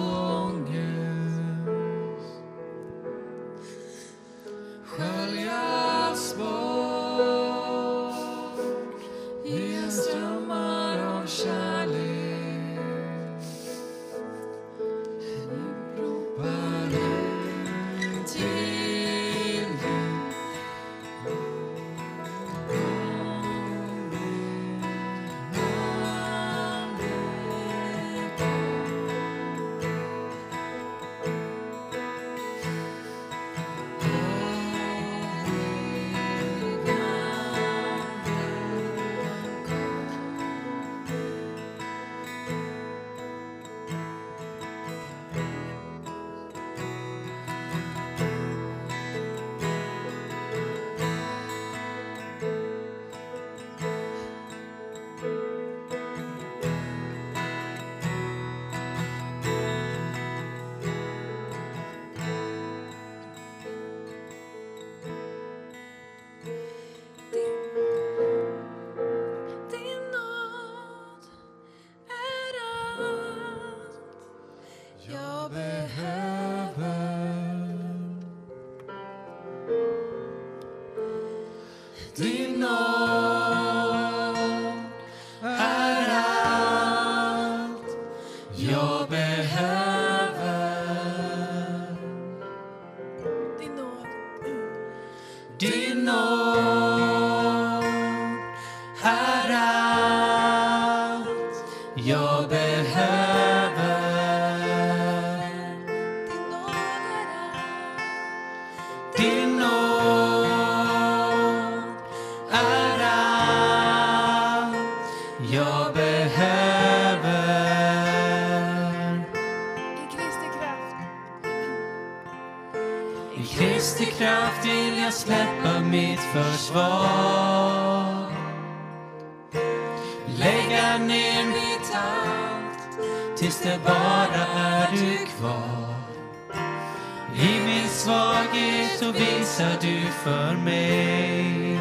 för mig.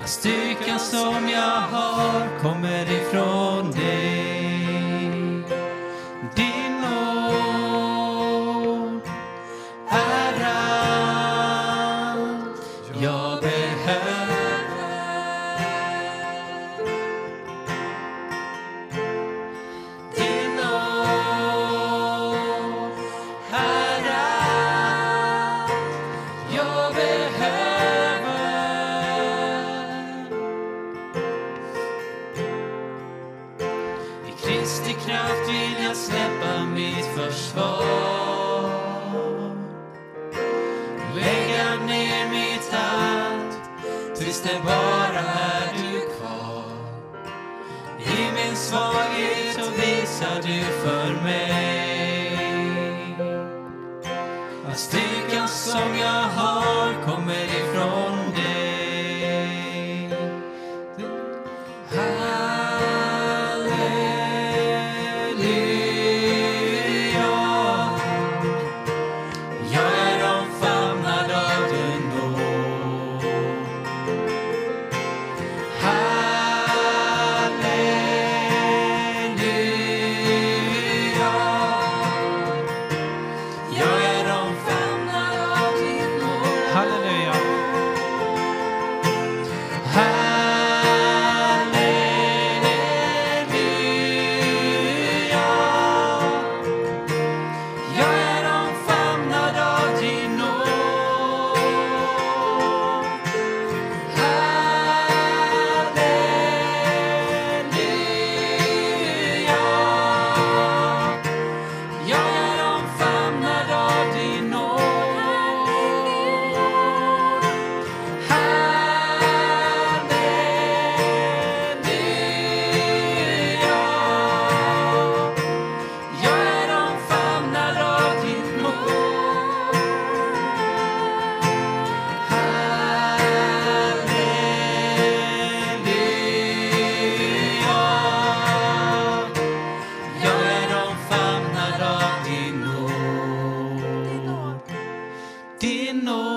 Att styrkan som jag har kommer ifrån. Din nåd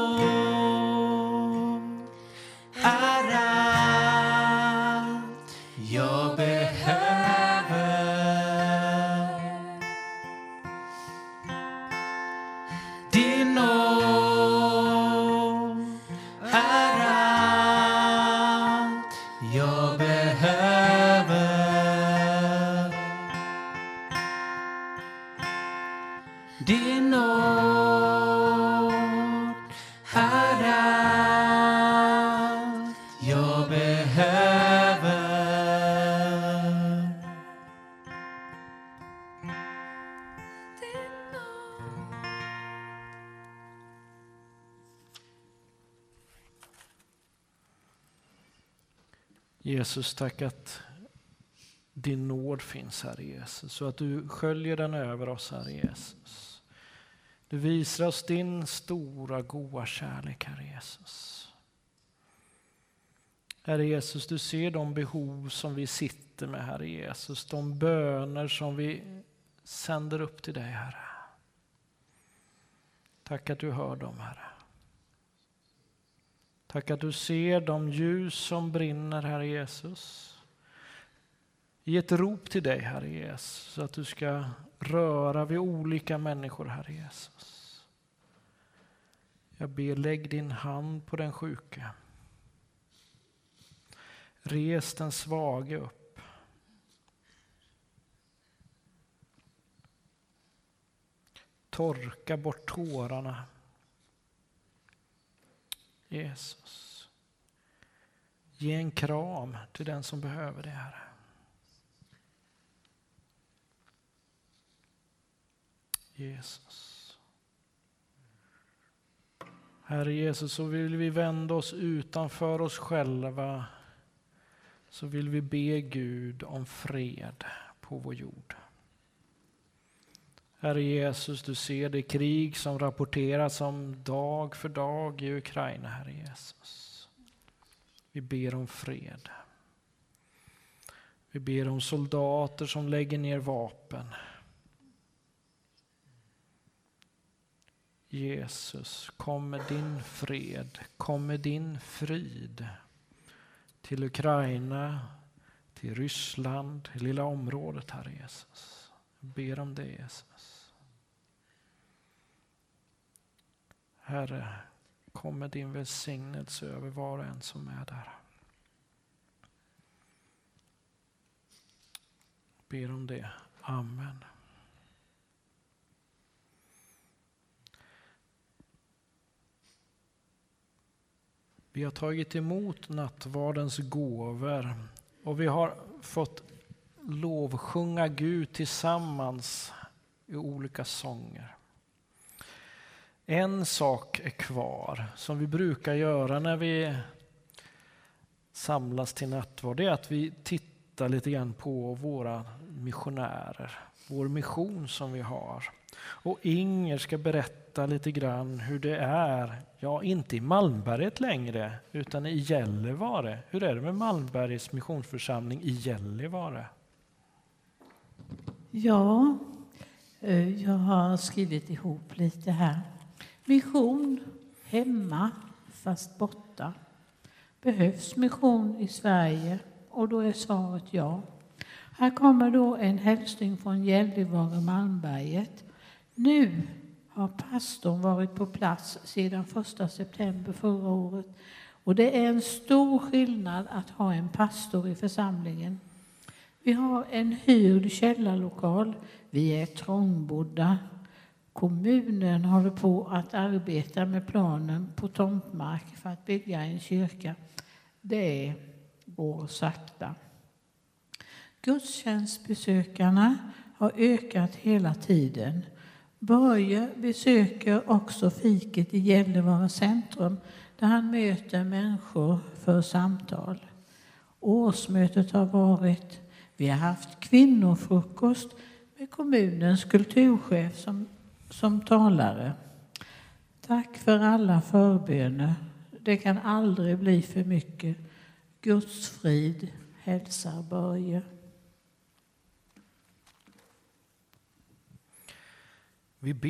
Jesus, tack att din nåd finns, Herre Jesus, så att du sköljer den över oss, Herre Jesus. Du visar oss din stora, goda kärlek, Herre Jesus. Herre Jesus, du ser de behov som vi sitter med, Herre Jesus, de böner som vi sänder upp till dig, Herre. Tack att du hör dem, Herre. Tack att du ser de ljus som brinner, Herre Jesus. Ge ett rop till dig, Herre Jesus, så att du ska röra vid olika människor, Herre Jesus. Jag ber, lägg din hand på den sjuke. Res den svage upp. Torka bort tårarna. Jesus. Ge en kram till den som behöver det, Herre. Jesus. Herre Jesus, så vill vi vända oss utanför oss själva. Så vill vi be Gud om fred på vår jord. Herre Jesus, du ser det krig som rapporteras om dag för dag i Ukraina, Herre Jesus. Vi ber om fred. Vi ber om soldater som lägger ner vapen. Jesus, kom med din fred, kom med din frid till Ukraina, till Ryssland, till lilla området, Herre Jesus. Jag ber om det, Jesus. Herre, kom med din välsignelse över var och en som är där. Ber om det. Amen. Vi har tagit emot nattvardens gåvor och vi har fått lovsjunga Gud tillsammans i olika sånger. En sak är kvar som vi brukar göra när vi samlas till nattvard. Det är att vi tittar lite grann på våra missionärer, vår mission som vi har. Och Inger ska berätta lite grann hur det är, ja inte i Malmberget längre, utan i Gällivare. Hur är det med Malmbergets missionsförsamling i Gällivare? Ja, eh, jag har skrivit ihop lite här. Mission hemma, fast borta. Behövs mission i Sverige? Och då är svaret ja. Här kommer då en hälsning från Gällivare Malmberget. Nu har pastorn varit på plats sedan 1 september förra året. Och det är en stor skillnad att ha en pastor i församlingen. Vi har en hyrd källarlokal. Vi är trångbodda. Kommunen håller på att arbeta med planen på tomtmark för att bygga en kyrka. Det går sakta. Gudstjänstbesökarna har ökat hela tiden. Börje besöker också fiket i Gällivare centrum där han möter människor för samtal. Årsmötet har varit. Vi har haft kvinnofrukost med kommunens kulturchef som, som talare. Tack för alla förböner. Det kan aldrig bli för mycket. Guds frid hälsar Börje. Vi ber